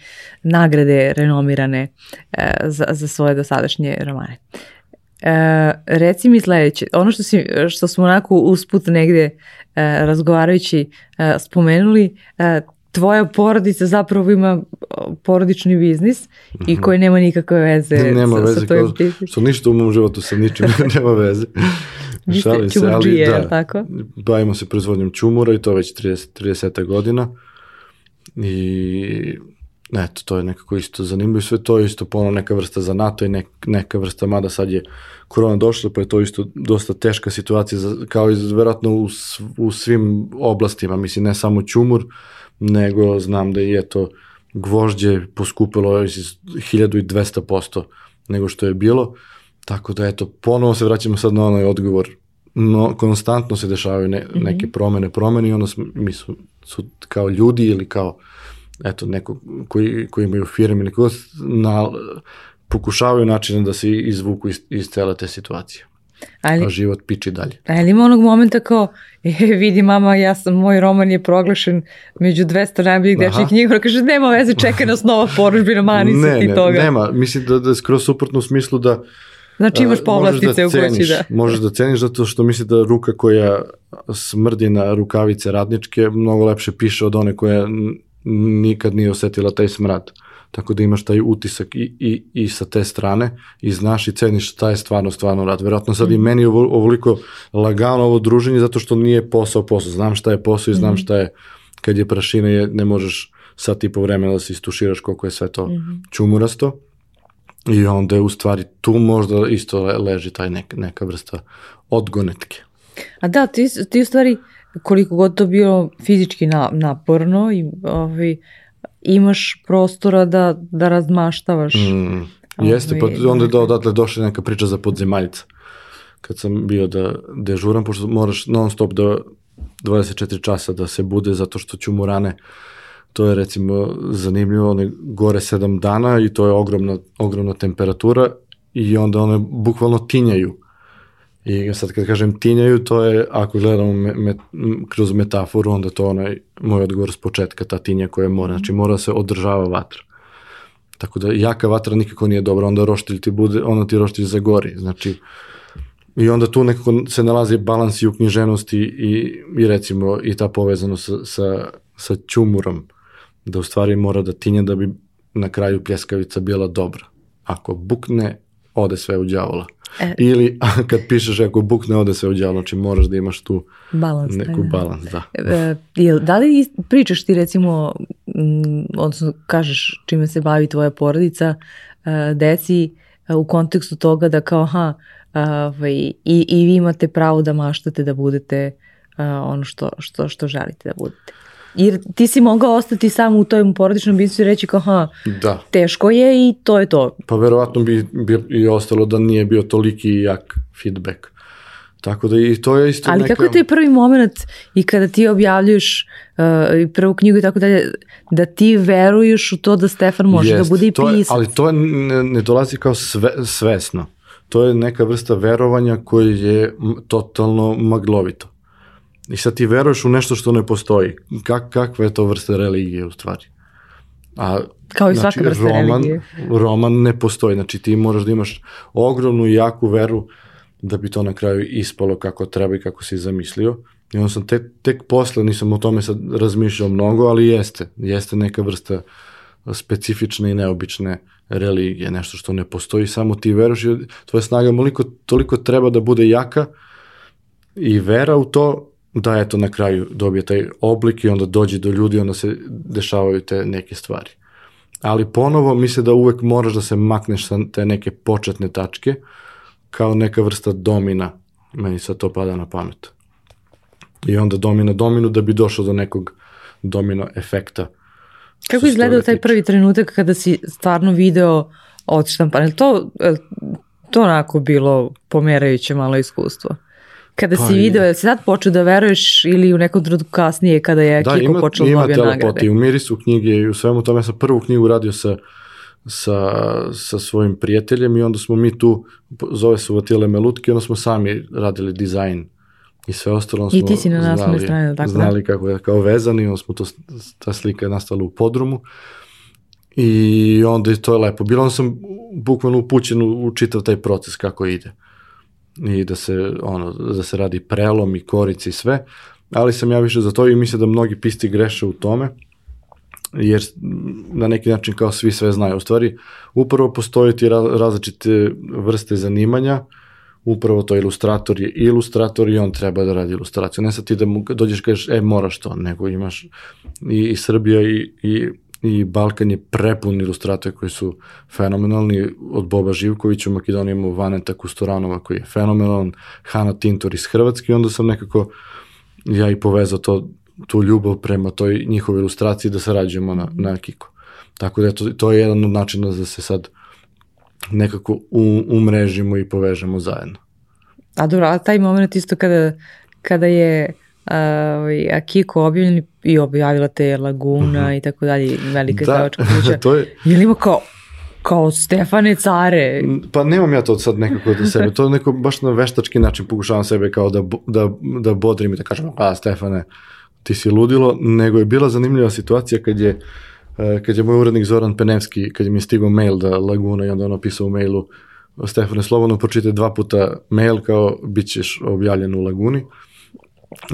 nagrade renomirane e, za, za svoje dosadašnje romane. E, reci mi sledeće, ono što, si, što smo onako usput negde e, razgovarajući e, spomenuli, e, tvoja porodica zapravo ima porodični biznis mm -hmm. i mhm. koji nema nikakve veze nema sa, veze, sa tvojim biznisom. Što ništa u mom životu sa ničim nema veze. Vi ste čumurđije, da, tako? Bavimo se proizvodnjom čumura i to već 30, 30 godina. I eto, to je nekako isto zanimljivo. Sve to je isto ponovno neka vrsta za NATO i nek, neka vrsta, mada sad je korona došla, pa je to isto dosta teška situacija, za, kao i verovatno u, u svim oblastima, mislim, ne samo čumur, nego znam da je to gvožđe poskupilo 1200% nego što je bilo, tako da eto, ponovo se vraćamo sad na onaj odgovor. No, konstantno se dešavaju ne, neke promene, promene i onda smo, mi su, su kao ljudi ili kao eto, neko koji, koji imaju firme ili na, pokušavaju načine da se izvuku iz, iz cele te situacije. Ali, A život piči dalje. ali ima onog momenta kao, e, vidi mama, ja sam, moj roman je proglašen među 200 najboljih dečjih knjiga, kaže, nema veze, čeka nas nova poružbina, mani se ne, ti ne, toga. nema, mislim da, da je skroz suprotno u smislu da Znači imaš a, povlastice možeš u kući, da. Možeš da ceniš zato što misli da ruka koja smrdi na rukavice radničke mnogo lepše piše od one koja nikad nije osetila taj smrad. Tako da imaš taj utisak i, i, i sa te strane i znaš i ceniš šta je stvarno, stvarno rad. Verovatno sad i Mhm. meni ovo- ovoliko lagano ovo druženje zato što nije posao posao. Znam šta je posao i znam Mhm. šta je kad je prašina je, ne možeš sat i po vremena da se istuširaš koliko je sve to Mhm. čumurasto. I onda je u stvari tu možda isto le- leži taj nek, neka vrsta odgonetke. A da, ti, ti u stvari, koliko god to bilo fizički na, naporno, i, ovaj, imaš prostora da, da razmaštavaš. Mm, jeste, pa onda je dakle. odatle došla neka priča za podzemaljca. Kad sam bio da dežuram, pošto moraš non stop da 24 časa da se bude zato što ću mu rane to je recimo zanimljivo, one gore 7 dana i to je ogromna, ogromna temperatura i onda one bukvalno tinjaju. I sad kad kažem tinjaju, to je, ako gledamo me, me, kroz metaforu, onda to onaj moj odgovor s početka, ta tinja koja mora, znači mora se održava vatra. Tako da jaka vatra nikako nije dobra, onda roštilj ti bude, onda ti roštilj zagori, znači i onda tu nekako se nalazi balans i u knjiženosti i, i recimo i ta povezanost sa, sa, sa ćumurom, da u stvari mora da tinja da bi na kraju pljeskavica bila dobra. Ako bukne, ode sve u đavola. E. Ili kad pišeš ako bukne, ode sve u znači moraš da imaš tu Balans. neku da. balans, da. E, jel, da li pričaš ti recimo, odnosno kažeš čime se bavi tvoja porodica, e, deci e, u kontekstu toga da kao aha, a, ovaj, i, i vi imate pravo da maštate da budete ono što, što, što želite da budete. Jer ti si mogao ostati samo u tom porodičnom biznisu i reći kao aha, Da, teško je i to je to. pa verovatno bi, bi i ostalo da nije bio toliki jak feedback. Tako da i to je isto Ali neka... kako je taj prvi moment i kada ti objavljuješ uh, prvu knjigu i tako dalje, da ti veruješ u to da Stefan može Jest, da bude i to je- pisac. ali to je, ne, ne dolazi kao sve, svesno. To je neka vrsta verovanja koje je totalno maglovito. I sad ti veruješ u nešto što ne postoji. Kak, kakva je to vrsta religije u stvari? A, Kao i svaka vrsta roman, religije. Roman ne postoji, znači ti moraš da imaš ogromnu i jaku veru da bi to na kraju ispalo kako treba i kako si zamislio. I onda sam tek, tek posle, nisam o tome sad razmišljao mnogo, ali jeste, jeste neka vrsta specifične i neobične religije, nešto što ne postoji, samo ti veruješ, i tvoja snaga toliko, toliko treba da bude jaka i vera u to da eto na kraju dobije taj oblik i onda dođe do ljudi, onda se dešavaju te neke stvari. Ali ponovo misle da uvek moraš da se makneš sa te neke početne tačke kao neka vrsta domina, meni sad to pada na pamet. I onda domina dominu da bi došao do nekog domino efekta. Kako se izgledao toga taj prvi trenutak kada si stvarno video odštampan? Je to, je to onako bilo pomerajuće malo iskustvo? Kada Pa si video, je si sad počeo da veruješ ili u nekom trenutku kasnije kada je Da, Kiko ima, počeo da ima dobija telepati. nagrade? I u mirisu knjige i u svemu tome. Ja sam prvu knjigu radio sa, sa, sa svojim prijateljem i onda smo mi tu, zove se Vatile Melutke, onda smo sami radili dizajn i sve ostalo. I ti si na naslovnoj strani, tako da? Znali kako je kao vezani, onda smo to, ta slika je nastala u podrumu. I onda je to je lepo. Bilo sam bukvalno upućen u, u čitav taj proces kako ide. I da se, ono, da se radi prelom i korici i sve. Ali sam ja više za to i mislim da mnogi pisti greše u tome jer na neki način kao svi sve znaju. U stvari, upravo postoje ti ra- različite vrste zanimanja, upravo to ilustrator je ilustrator i on treba da radi ilustraciju. Ne sad ti da mu dođeš kažeš, e, moraš to, nego imaš i, i Srbija i, i, i Balkan je prepun ilustratora koji su fenomenalni, od Boba Živkovića u Makedoniji imamo Vaneta Kustoranova koji je fenomenalan, Hana Tintor iz Hrvatske i onda sam nekako ja i povezao to, tu ljubav prema toj njihovoj ilustraciji da sarađujemo na, na Kiko. Tako da to, to je jedan od načina da se sad nekako u, umrežimo i povežemo zajedno. A dobro, a taj moment isto kada, kada je uh, Akiko objavljen i objavila te Laguna mm -hmm. i tako dalje, velika da, izdavačka kuća. to je... Je li ima kao kao Stefane care. Pa nemam ja to sad nekako da sebe, to neko baš na veštački način pokušavam sebe kao da, da, da bodrim i da kažem, a Stefane, ti si ludilo, nego je bila zanimljiva situacija kad je, e, kad je moj urednik Zoran Penevski, kad je mi stigao mail da Laguna i onda on opisao u mailu Stefane, slobodno pročitaj dva puta mail kao bit ćeš objavljen u Laguni.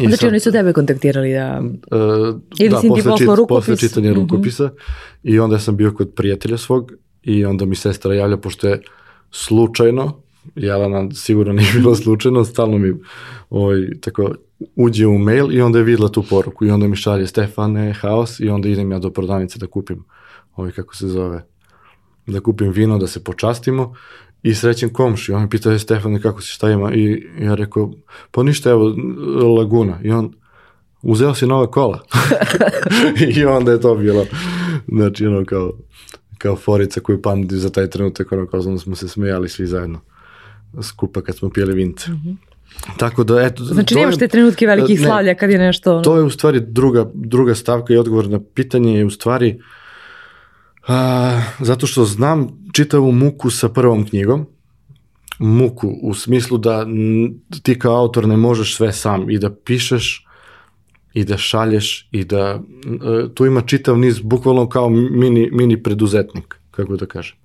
I znači sad, oni su tebe kontaktirali da... Uh, Ili da, si ti poslao čit, rukopis? Posle čitanja mm -hmm. rukopisa i onda sam bio kod prijatelja svog i onda mi sestra javlja, pošto je slučajno, Jelena sigurno nije bilo slučajno, stalno mi ovaj, tako uđe u mail i onda je videla tu poruku i onda mi šalje Stefane, haos i onda idem ja do prodavnice da kupim ovaj kako se zove da kupim vino, da se počastimo i srećem komši. On mi pitao je Stefane kako si šta ima i ja rekao pa ništa evo Laguna i on uzeo si nova kola i onda je to bilo znači ono kao kao forica koju pamtim za taj trenutak, ono kao da smo se smejali svi zajedno skupa kad smo pijeli vince. Mm -hmm. Tako da, eto... Znači nemaš te trenutke velikih ne, slavlja kad je nešto... Ono... To je u stvari druga, druga stavka i odgovor na pitanje je u stvari a, zato što znam čitavu muku sa prvom knjigom, muku u smislu da ti kao autor ne možeš sve sam i da pišeš i da šalješ i da e, tu ima čitav niz bukvalno kao mini, mini preduzetnik, kako da kažem.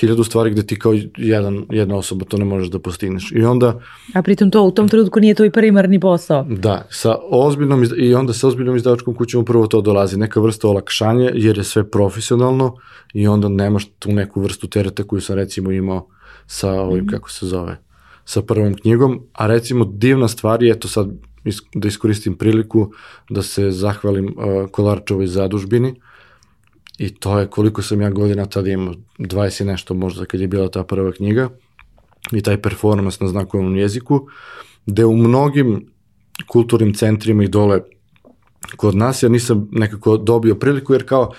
Hiljadu stvari gde ti kao jedan, jedna osoba to ne možeš da postigneš. I onda... A pritom to u tom trenutku nije to i primarni posao. Da, sa ozbiljnom, i onda sa ozbiljnom izdavačkom kućom prvo to dolazi, neka vrsta olakšanja, jer je sve profesionalno i onda nemaš tu neku vrstu tereta koju sam recimo imao sa ovim, mm -hmm. kako se zove, sa prvom knjigom, a recimo divna stvar je, to sad da iskoristim priliku da se zahvalim uh, Kolarčovoj zadužbini i to je koliko sam ja godina tada imao, 20 i nešto možda kad je bila ta prva knjiga. I taj performans na znakovnom jeziku, gde u mnogim kulturnim centrima i dole kod nas ja nisam nekako dobio priliku jer kao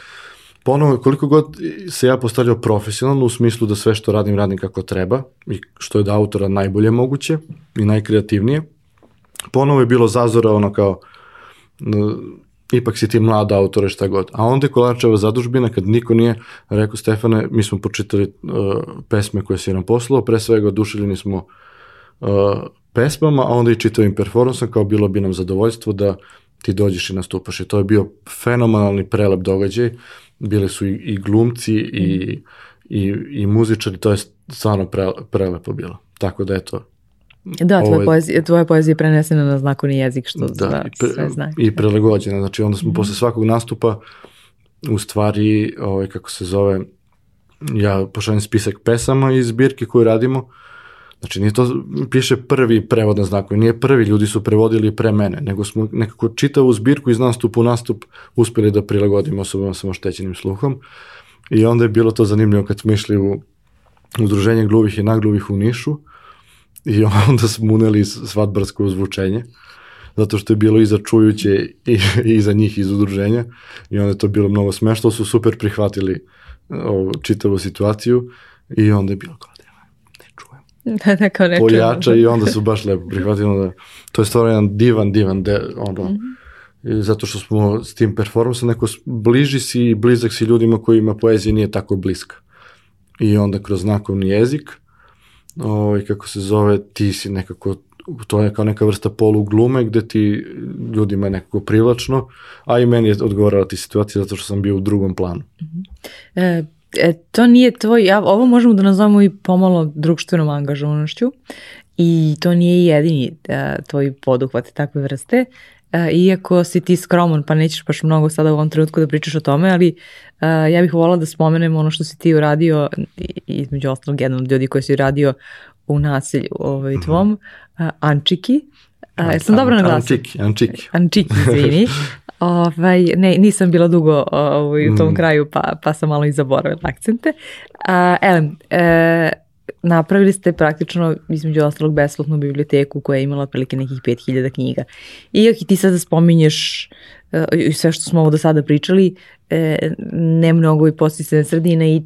ponovo koliko god se ja postavljao profesionalno u smislu da sve što radim radim kako treba i što je da autora najbolje moguće i najkreativnije ponovo je bilo zazora ono kao ipak si ti mlad autor šta god. A onda je Kolarčeva zadužbina kad niko nije rekao Stefane, mi smo počitali uh, pesme koje si nam poslao, pre svega oduševljeni smo uh, pesmama, a onda i čitavim performansom, kao bilo bi nam zadovoljstvo da ti dođeš i nastupaš. I to je bio fenomenalni prelep događaj. Bili su i, i glumci i, i, i muzičari, to je stvarno pre, prelepo bilo. Tako da eto, Da, tvoja, ovaj, poezija, tvoja poezija je prenesena na znakovni jezik, što da, sve, pre, sve zna. I prelegođena, znači onda smo mm posle svakog nastupa u stvari, ovaj, kako se zove, ja pošaljem spisak pesama iz zbirke koju radimo, Znači, nije to, piše prvi prevod na znakovi, nije prvi, ljudi su prevodili pre mene, nego smo nekako čitavu zbirku iz nastupu u nastup uspeli da prilagodimo osobama sa oštećenim sluhom. I onda je bilo to zanimljivo kad smo išli u udruženje gluvih i nagluvih u Nišu, I onda smo uneli svadbarsko ozvučenje, zato što je bilo i za čujuće i, i za njih iz udruženja i onda je to bilo mnogo smešno, su super prihvatili ovu čitavu situaciju i onda je bilo kao da ne čujem. Da, da, kao ne Poljača i onda su baš lepo prihvatili da to je stvarno jedan divan, divan de, ono, mm -hmm. zato što smo s tim performansom neko bliži si i blizak si ljudima kojima poezija nije tako bliska. I onda kroz znakovni jezik ovaj, kako se zove, ti si nekako, to je kao neka vrsta poluglume gde ti ljudima je nekako privlačno, a i meni je odgovarala ti situacija zato što sam bio u drugom planu. -hmm. e, e, to nije tvoj, ja, ovo možemo da nazovemo i pomalo društvenom angažovanošću i to nije jedini e, tvoj poduhvat takve vrste. E, iako si ti skroman pa nećeš baš mnogo sada u ovom trenutku da pričaš o tome, ali uh, ja bih volala da spomenem ono što si ti uradio, između ostalog jedan od ljudi koji si uradio u naselju ovaj, mhm. tvom, uh, Ančiki. Uh, ja sam dobro naglasila? Ančiki, Ančiki. Ančiki, izvini. ovaj, ne, nisam bila dugo ovaj, u tom mm. kraju, pa, pa sam malo i zaboravila akcente. Uh, elem, uh, napravili ste praktično između ostalog besplatnu biblioteku koja je imala otprilike nekih 5000 knjiga. I ti sada spominješ uh, sve što smo ovo do sada pričali, uh, ne mnogo i postisane sredine i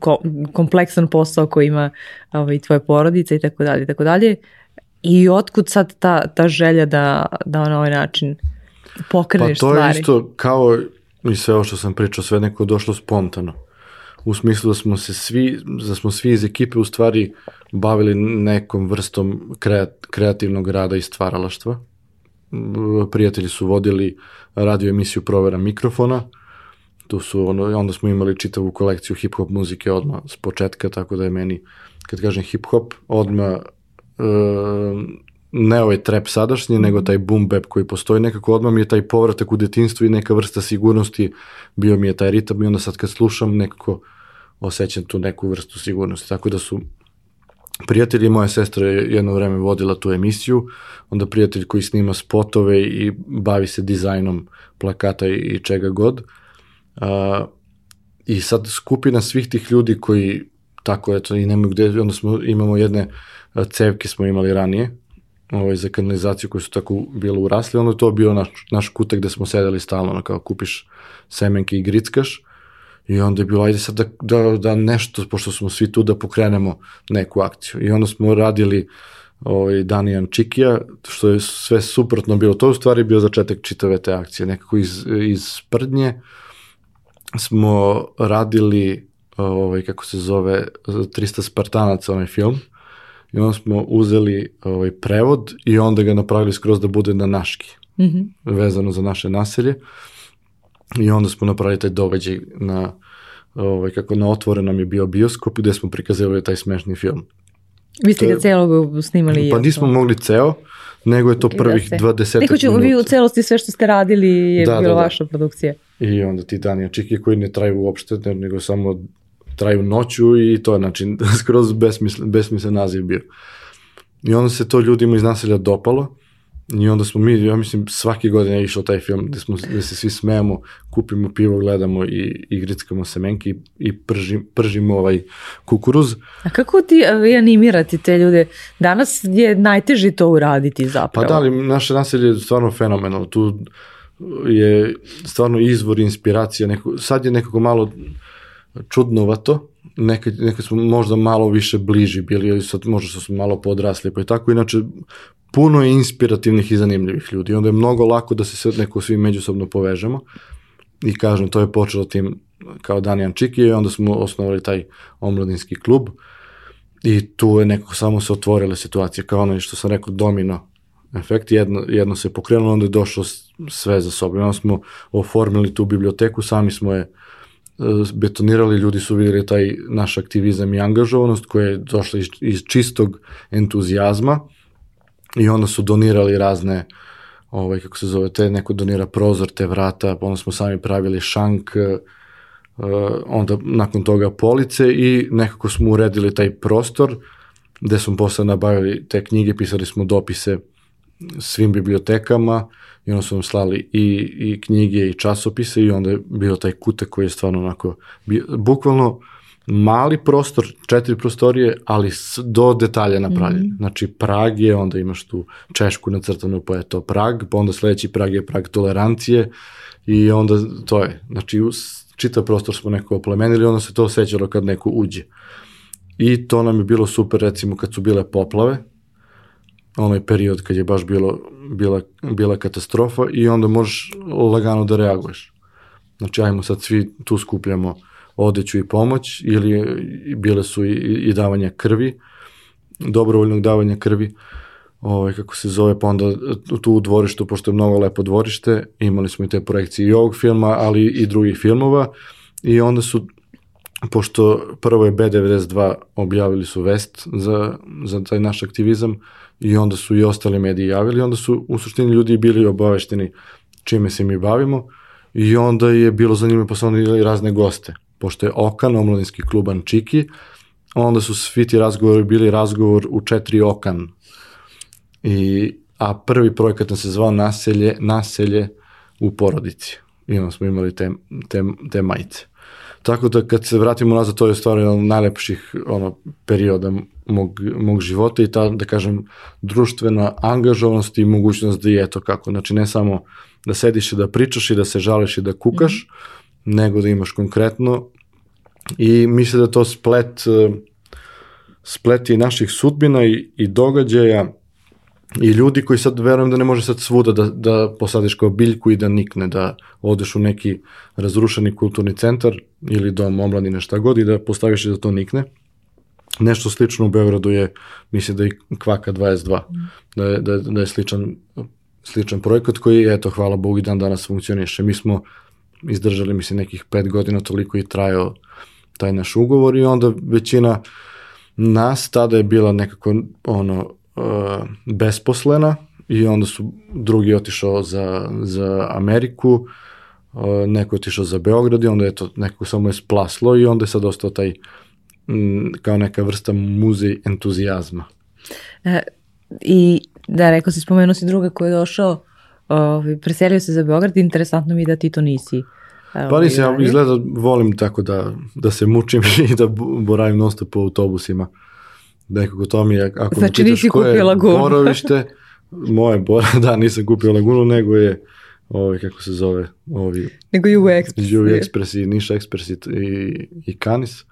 ko, kompleksan posao koji ima ovaj, tvoja porodica i tako dalje i tako dalje. I otkud sad ta, ta želja da, da na ovaj način pokreneš stvari? Pa to stvari? je isto kao i sve ovo što sam pričao, sve neko došlo spontano. U smislu da smo se svi, da smo svi iz ekipe u stvari bavili nekom vrstom kreativnog rada i stvaralaštva. Prijatelji su vodili radio emisiju provera mikrofona, tu su, ono, onda smo imali čitavu kolekciju hip-hop muzike odmah s početka, tako da je meni, kad kažem hip-hop, odmah e, ne ovaj trap sadašnji, nego taj boom bap koji postoji, nekako odmah mi je taj povratak u detinstvu i neka vrsta sigurnosti, bio mi je taj ritam i onda sad kad slušam nekako osjećam tu neku vrstu sigurnosti, tako da su prijatelji moja sestra je jedno vreme vodila tu emisiju, onda prijatelj koji snima spotove i bavi se dizajnom plakata i čega god. Uh, I sad skupina svih tih ljudi koji tako eto i nemaju gde, onda smo, imamo jedne cevke smo imali ranije, ovaj, za kanalizaciju koje su tako bilo urasli, onda to bio naš, naš kutak gde smo sedeli stalno, ono kao kupiš semenke i grickaš, I onda je bilo, ajde sad da, da, da nešto, pošto smo svi tu, da pokrenemo neku akciju. I onda smo radili ovaj, Danijan Čikija, što je sve suprotno bilo. To u stvari bio začetak čitave te akcije. Nekako iz, iz Sprdnje smo radili, ovaj, kako se zove, 300 Spartanaca, onaj film. I onda smo uzeli ovaj, prevod i onda ga napravili skroz da bude na naški, mm -hmm. vezano za naše naselje. I onda smo napravili taj događaj na, ovaj, kako na otvorenom je bio bioskop gde smo prikazivali taj smešni film. Vi ste ga celog snimali? Pa nismo mogli ceo, nego je to prvih da 20 minuta. Neko vi u celosti sve što ste radili je da, bila da, da. vaša produkcija. I onda ti Danija Čiki koji ne traju uopšte, nego samo traju noću i to je znači skroz besmislen, besmislen naziv bio. I onda se to ljudima iz naselja dopalo I onda smo mi, ja mislim, svake godine išao taj film gde, smo, gde se svi smejemo, kupimo pivo, gledamo i, i grickamo semenke i, i pržim, pržimo ovaj kukuruz. A kako ti vi animirati te ljude? Danas je najteže to uraditi zapravo. Pa da, ali naše naselje je stvarno fenomenalno. Tu je stvarno izvor inspiracija. Neko, sad je nekako malo čudnovato, nekad, nekad smo možda malo više bliži bili, ili sad možda smo malo podrasli, pa i tako. Inače, puno je inspirativnih i zanimljivih ljudi. Onda je mnogo lako da se sve neko svi međusobno povežemo. I kažem, to je počelo tim kao Danijan Čiki i onda smo osnovali taj omladinski klub i tu je nekako samo se otvorile situacije, kao ono što sam rekao, domino efekt, jedno, jedno se pokrenulo, onda je došlo sve za sobom. Onda smo oformili tu biblioteku, sami smo je e, betonirali, ljudi su videli taj naš aktivizam i angažovanost koja je došla iz, iz čistog entuzijazma i onda su donirali razne ovaj, kako se zove, te neko donira prozor, te vrata, pa onda smo sami pravili šank, uh, onda nakon toga police i nekako smo uredili taj prostor gde smo posle nabavili te knjige, pisali smo dopise svim bibliotekama i onda su nam slali i, i knjige i časopise i onda je bio taj kutek koji je stvarno onako, bukvalno mali prostor, četiri prostorije, ali do detalja napravljen. Mm -hmm. Znači, Prag je, onda imaš tu Češku nacrtanu, pa je to Prag, pa onda sledeći Prag je Prag tolerancije i onda to je. Znači, čitav prostor smo neko oplemenili, onda se to osjećalo kad neko uđe. I to nam je bilo super, recimo, kad su bile poplave, onaj period kad je baš bilo, bila, bila katastrofa i onda možeš lagano da reaguješ. Znači, ajmo sad svi tu skupljamo odeću i pomoć ili bile su i, i davanja krvi, dobrovoljnog davanja krvi, ovaj, kako se zove, pa onda tu u dvorištu, pošto je mnogo lepo dvorište, imali smo i te projekcije i ovog filma, ali i drugih filmova. I onda su pošto prvo je B92 objavili su vest za, za taj naš aktivizam i onda su i ostali mediji javili, onda su u suštini ljudi bili obavešteni čime se mi bavimo i onda je bilo zanimljivo pa su onda razne goste pošto je Okan, omladinski klub Ančiki, onda su svi ti razgovori bili razgovor u četiri Okan. I, a prvi projekat nam se zvao Naselje, Naselje u porodici. I onda smo imali te, te, te majice. Tako da kad se vratimo nazad, to je stvar jedan od najlepših ono, perioda mog, mog života i ta, da kažem, društvena angažovanost i mogućnost da je to kako. Znači, ne samo da sediš i da pričaš i da se žališ i da kukaš, mm -hmm nego da imaš konkretno i misle da to splet, e, splet i naših sudbina i, i događaja i ljudi koji sad verujem da ne može sad svuda da, da posadiš kao biljku i da nikne, da odeš u neki razrušeni kulturni centar ili dom omladine šta god i da postaviš da to nikne. Nešto slično u Beogradu je, mislim da je Kvaka 22, da je, da je, da je sličan, sličan projekat koji, eto, hvala Bogu dan danas funkcioniše. Mi smo izdržali, mislim, nekih pet godina toliko i trajao taj naš ugovor i onda većina nas tada je bila nekako ono uh, besposlena i onda su drugi otišao za, za Ameriku, uh, neko je otišao za Beograd i onda je to nekako samo je splaslo i onda je sad ostao taj kao neka vrsta muzej entuzijazma. E, I da, rekao si, spomenuo si druga koji je došao, ovaj, preselio se za Beograd, interesantno mi je da ti to nisi Pa nisam, ja izgleda volim tako da, da se mučim i da boravim non stop po autobusima. Nekako to mi je, ako znači, me pitaš koje je borovište, moje bor, da, nisam kupio lagunu, nego je ovi, kako se zove, ovi... Nego Jugo Express. Jugo Express i Niša Express i, i Kanis.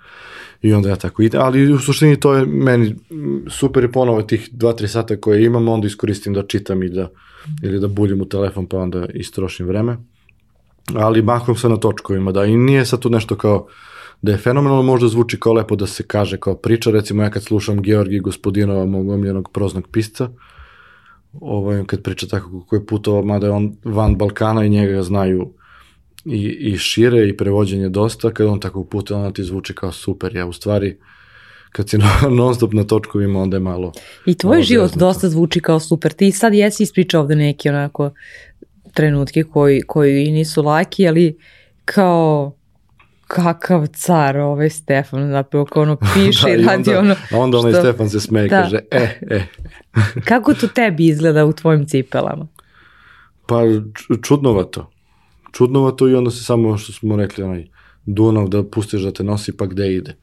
I onda ja tako idem, ali u suštini to je meni super i ponovo tih 2-3 sata koje imam, onda iskoristim da čitam i da, ili da buljim u telefon pa onda istrošim vreme. Ali mahom se na točkovima, da, i nije sad tu nešto kao, da je fenomenalno možda zvuči kao lepo da se kaže kao priča, recimo ja kad slušam Georgi Gospodinova, mog omljenog proznog pisca, ovaj, kad priča tako kako je putovao, mada je on van Balkana i njega znaju i, i šire i prevođenje dosta, kad on tako puta, onda ti zvuči kao super, ja u stvari, kad si non stop na točkovima, onda je malo... I tvoj život zeznuto. dosta zvuči kao super. Ti sad jesi ispričao ovde neki onako trenutke koji, koji nisu laki, ali kao kakav car ovaj Stefan, zapravo kao ono piše da, i radi onda, ono... A onda onaj što, Stefan se smeje i da. kaže, e, e. Kako to tebi izgleda u tvojim cipelama? Pa čudnovato. Čudnovato i onda se samo, što smo rekli, onaj Dunav da pustiš da te nosi pa gde ide.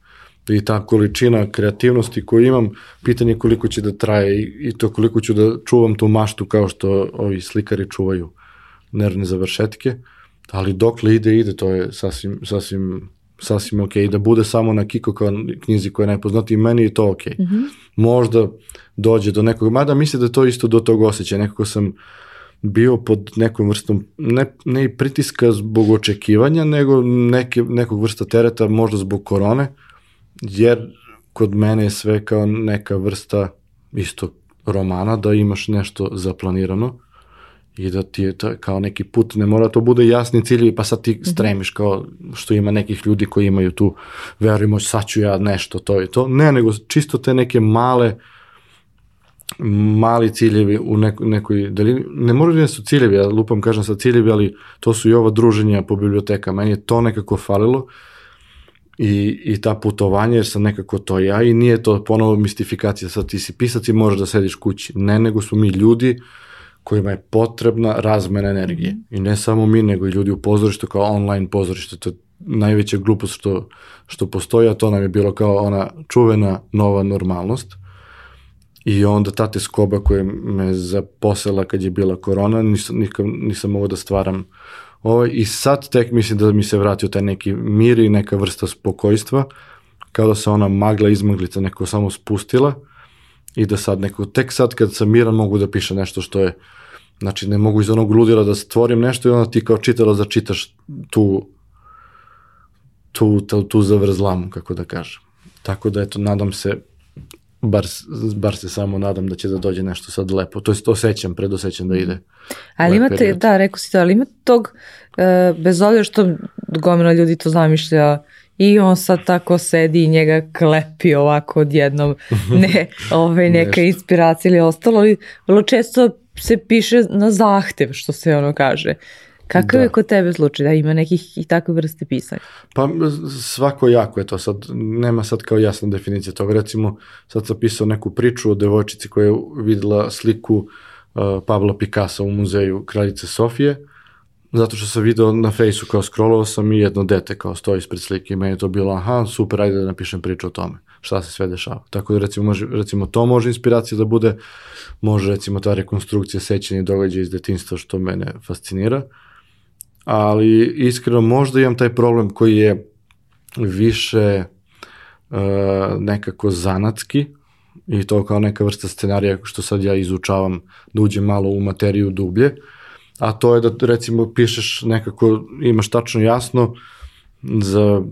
I ta količina kreativnosti koju imam, pitanje koliko će da traje i, i to koliko ću da čuvam tu maštu kao što ovi slikari čuvaju nervne završetke, ali dokle ide, ide, to je sasvim, sasvim, sasvim ok. I da bude samo na Kiko kao knjizi koja je najpoznatiji, meni je to ok. Mm -hmm. Možda dođe do nekog, mada mislim da to isto do tog osjećaja, nekako sam bio pod nekom vrstom, ne, ne i pritiska zbog očekivanja, nego neke, nekog vrsta tereta, možda zbog korone, jer kod mene je sve kao neka vrsta isto romana, da imaš nešto zaplanirano i da ti je to kao neki put, ne mora to bude jasni ciljevi, pa sad ti mhm. stremiš kao što ima nekih ljudi koji imaju tu veru i moć, sad ću ja nešto, to i to. Ne, nego čisto te neke male mali ciljevi u neko, nekoj dalini, ne moraju da su ciljevi, ja lupam kažem sa ciljevi, ali to su i ova druženja po biblioteka, meni je to nekako falilo i, i ta putovanja, jer sam nekako to ja i nije to ponovo mistifikacija, sad ti si pisac i možeš da sediš kući, ne, nego smo mi ljudi, uh, kojima je potrebna razmena energije. Mm. I ne samo mi, nego i ljudi u pozorištu kao online pozorište. To je najveća glupost što, što postoji, a to nam je bilo kao ona čuvena nova normalnost. I onda ta teskoba koja me zaposela kad je bila korona, nisam, nikam, nisam mogao da stvaram ovaj, i sad tek mislim da mi se vratio taj neki mir i neka vrsta spokojstva, kao da se ona magla izmaglica neko samo spustila i da sad neko, tek sad kad sam miran mogu da piše nešto što je, znači ne mogu iz onog ludila da stvorim nešto i onda ti kao čitala začitaš tu, tu, tu, tu zavrzlamu, kako da kažem. Tako da eto, nadam se, bar, bar se samo nadam da će da dođe nešto sad lepo. To je to osjećam, predosećam da ide. Ali imate, period. da, rekao si to, ali ima tog, e, bez obzira što gomila ljudi to zamišlja I on sad tako sedi i njega klepi ovako odjednom, ne ovaj, neka inspiracija ili ostalo, ali vrlo često se piše na zahtev, što se ono kaže. Kakav da. je kod tebe slučaj da ima nekih i takve vrste pisanja? Pa svako jako je to sad, nema sad kao jasna definicija toga. Recimo, sad sam pisao neku priču o devojčici koja je videla sliku uh, Pablo Picasso u muzeju Kraljice Sofije, Zato što sam video na fejsu kao scrollovao sam i jedno dete kao stoji ispred slike i meni je to bilo aha, super, ajde da napišem priču o tome, šta se sve dešava. Tako da recimo, može, recimo to može inspiracija da bude, može recimo ta rekonstrukcija sećanja i događaja iz detinstva što mene fascinira, ali iskreno možda imam taj problem koji je više uh, nekako zanatski i to kao neka vrsta scenarija što sad ja izučavam da uđem malo u materiju dublje, a to je da recimo pišeš nekako, imaš tačno jasno za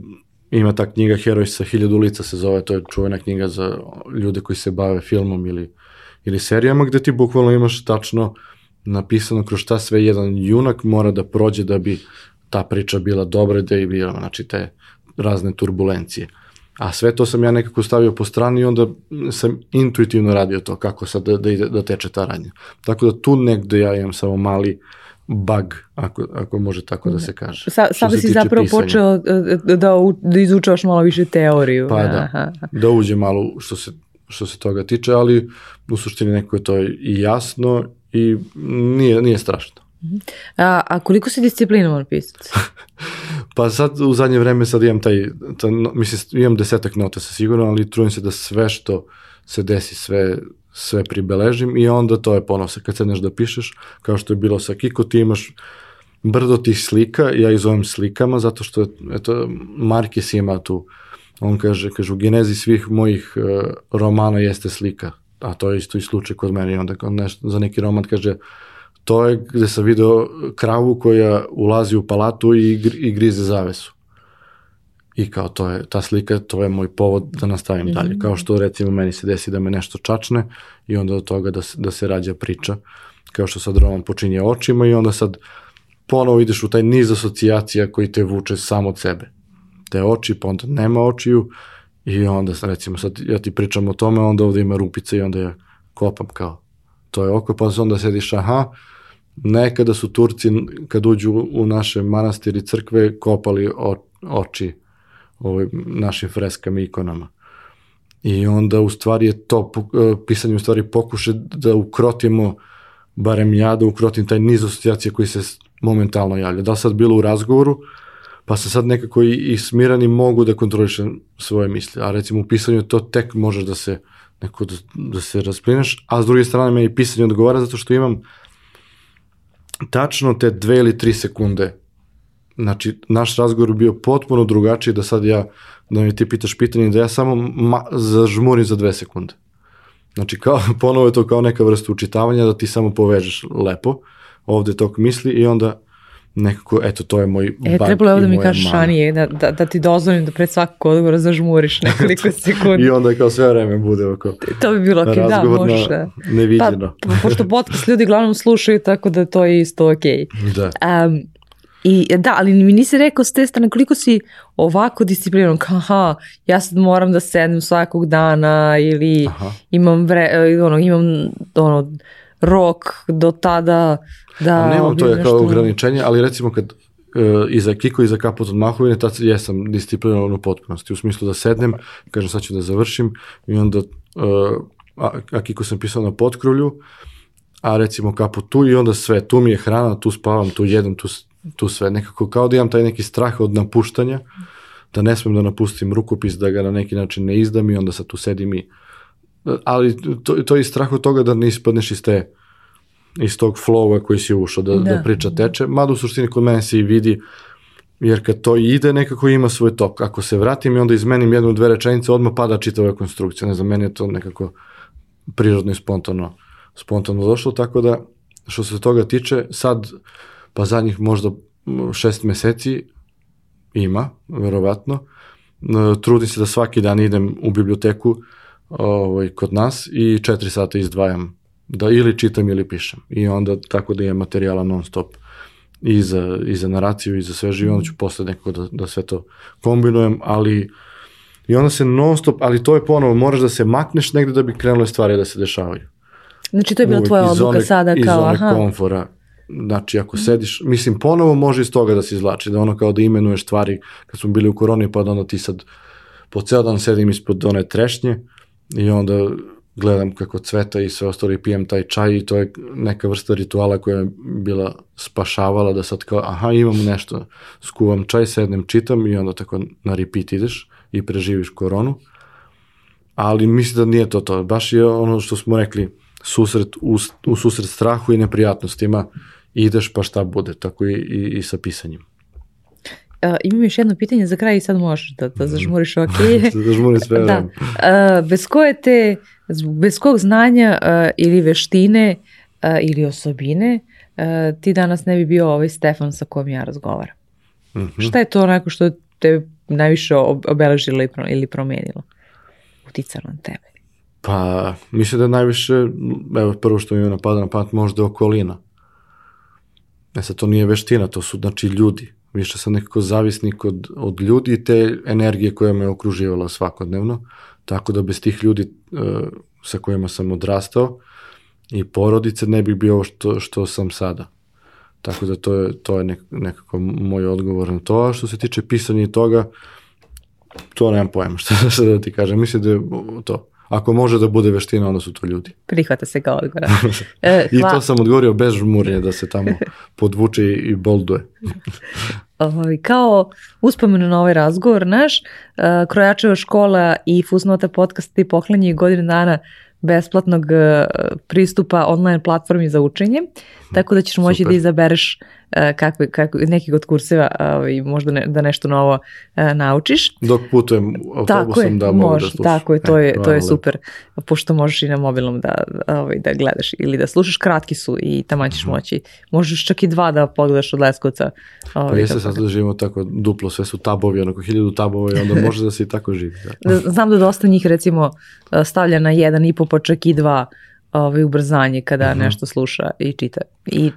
ima ta knjiga Heroj sa hiljadu lica se zove, to je čuvena knjiga za ljude koji se bave filmom ili, ili serijama, gde ti bukvalno imaš tačno napisano kroz šta sve jedan junak mora da prođe da bi ta priča bila dobra, da je bila, znači te razne turbulencije. A sve to sam ja nekako stavio po strani i onda sam intuitivno radio to kako sad da, da, ide, da teče ta radnja. Tako da tu negde ja imam samo mali bug, ako, ako može tako da se kaže. Sa, sada si zapravo pisanja. počeo da, da, da izučavaš malo više teoriju. Pa da, Aha. da uđe malo što se, što se toga tiče, ali u suštini neko je to i jasno i nije, nije strašno. A, a koliko si disciplinovan pisac? pa sad u zadnje vreme sad imam taj, taj mislim, imam desetak nota sa sigurno, ali trudim se da sve što se desi, sve, sve pribeležim i onda to je ponosa kad sedneš da pišeš, kao što je bilo sa Kiko, ti imaš brdo tih slika, ja ih zovem slikama, zato što, eto, Markis ima tu, on kaže, kaže, u genezi svih mojih uh, romana jeste slika, a to je isto i slučaj kod mene, i onda nešto, za neki roman kaže, to je gde sam video kravu koja ulazi u palatu i, i grize zavesu. I kao to je, ta slika, to je moj povod da nastavim mm. dalje. Kao što recimo meni se desi da me nešto čačne i onda od toga da se, da se rađa priča. Kao što sad roman počinje očima i onda sad ponovo ideš u taj niz asocijacija koji te vuče samo od sebe. Te oči, pa onda nema očiju i onda recimo sad ja ti pričam o tome, onda ovde ima rupica i onda ja kopam kao to je oko, pa onda sediš, aha, nekada su Turci kad uđu u naše manastiri crkve kopali o, oči ovim našim freskama i ikonama. I onda u stvari je to e, pisanje u stvari pokuše da ukrotimo barem ja da ukrotim taj niz asocijacija koji se momentalno javlja. Da sad bilo u razgovoru, pa se sad nekako i, i smirani mogu da kontrolišem svoje misli. A recimo u pisanju to tek možeš da se neko da, da se rasplineš, a s druge strane me i pisanje odgovara zato što imam tačno te dve ili tri sekunde znači, naš razgovor bio potpuno drugačiji da sad ja, da mi ti pitaš pitanje, da ja samo ma, zažmurim za dve sekunde. Znači, kao, ponovo je to kao neka vrsta učitavanja da ti samo povežeš lepo ovde tog misli i onda nekako, eto, to je moj e, bug trebalo je da mi kažeš Anije, da, da, da ti dozvolim da pred svakog odgovora zažmuriš nekoliko sekundi. I onda kao sve vreme bude oko To bi bilo ok, da, možeš. Da. Neviđeno. Pa, pošto podcast ljudi glavnom slušaju, tako da to je isto ok. Da. Um, I da, ali mi nisi rekao s te strane koliko si ovako disciplinovan, kao aha, ja sad moram da sednem svakog dana ili aha. imam, vre, ono, imam ono, rok do tada da... A nemam to je kao ograničenje, ali recimo kad uh, i za Kiko i za Kaput od Mahovine, tad jesam disciplinovan u potpunosti, u smislu da sednem, kažem sad ću da završim i onda, uh, a, a Kiko sam pisao na potkrulju, a recimo Kaput tu i onda sve, tu mi je hrana, tu spavam, tu jedem, tu, tu sve, nekako kao da imam taj neki strah od napuštanja, da ne smem da napustim rukopis, da ga na neki način ne izdam i onda sad tu sedim i ali to, to je strah od toga da ne ispadneš iz te iz tog flowa koji si ušao, da, da. da priča teče, mada u suštini kod mene se i vidi, jer kad to ide nekako ima svoj tok. Ako se vratim i onda izmenim jednu, dve rečenice, odmah pada čitava konstrukcija. Ne znam, meni je to nekako prirodno i spontano, spontano došlo, tako da što se toga tiče, sad, pa zadnjih možda šest meseci ima, verovatno, trudim se da svaki dan idem u biblioteku ovaj, kod nas i četiri sata izdvajam da ili čitam ili pišem. I onda tako da imam materijala non stop i za, i za naraciju i za sve živo, onda ću posle nekako da, da sve to kombinujem, ali i onda se non stop, ali to je ponovo, moraš da se makneš negde da bi krenule stvari da se dešavaju. Znači to je bila Uvijek tvoja odluka sada kao, aha. Iz zone komfora. Znači, ako sediš, mislim, ponovo može iz toga da se izvlači, da ono kao da imenuješ stvari, kad smo bili u koroni, pa da onda ti sad po ceo dan sedim ispod one trešnje i onda gledam kako cveta i sve ostalo i pijem taj čaj i to je neka vrsta rituala koja je bila spašavala da sad kao aha imam nešto, skuvam čaj, sednem, čitam i onda tako na repeat ideš i preživiš koronu. Ali mislim da nije to to. Baš je ono što smo rekli, susret, u, u susret strahu i neprijatnostima ideš pa šta bude, tako i, i, i sa pisanjem. Uh, imam još jedno pitanje za kraj i sad možeš da, da zažmuriš ok. da sve da. Uh, bez koje te, bez kog znanja uh, ili veštine uh, ili osobine uh, ti danas ne bi bio ovaj Stefan sa kojim ja razgovaram. Mhm. Šta je to onako što te najviše ob- obeležilo ili promenilo? Uticalo na tebe. Pa, mislim da je najviše, evo prvo što mi je napada na pamet, možda okolina. E sad, to nije veština, to su znači ljudi. Više sam nekako zavisnik od, od ljudi i te energije koja me okruživala svakodnevno. Tako da bez tih ljudi uh, sa kojima sam odrastao i porodice ne bih bio što, što sam sada. Tako da to je, to je nek, nekako moj odgovor na to. A što se tiče pisanja i toga, to nemam pojma sad da ti kažem. Mislim da je to. Ako može da bude veština, onda su to ljudi. Prihvata se kao odgovor. E, I to sam odgovorio bez žmurje da se tamo podvuče i bolduje. Ovaj, kao uspomenu na ovaj razgovor naš, uh, Krojačeva škola i Fusnota podcast ti poklanje godinu dana besplatnog uh, pristupa online platformi za učenje, tako da ćeš moći Super. da izabereš uh, kakve, kakve, nekih od kurseva ovaj, možda ne, da nešto novo uh, naučiš. Dok putujem Tako je, autobusom da mogu može, da slušam. tako je, to E, je, to je super, pošto možeš i na mobilnom da, ovaj, da gledaš ili da slušaš, kratki su i tamo ćeš moći, možeš čak i dva da pogledaš od Leskovca. Pa ovaj, jeste kako- sad da živimo tako duplo, sve su tabovi, onako hiljadu tabova i onda može da se i tako živi. Da. Da- Znam da dosta njih recimo stavlja na jedan i po pa čak i dva ovaj, ubrzanje kada nešto sluša i čita. I,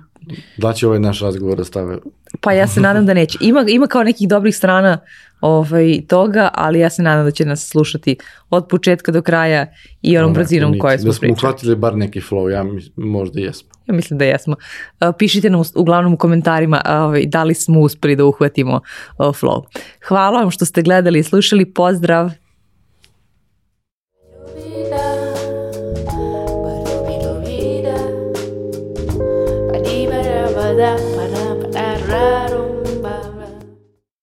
Da će ovaj naš razgovor da stave. pa ja se nadam da neće. Ima, ima kao nekih dobrih strana ovaj, toga, ali ja se nadam da će nas slušati od početka do kraja i onom brzinom koje smo Da smo pričali. uhvatili bar neki flow, ja mis- možda jesmo. Ja mislim da jesmo. Pišite nam u- uglavnom u komentarima ovaj, da li smo uspeli da uhvatimo uh, flow. Hvala vam što ste gledali i slušali. Pozdrav! that.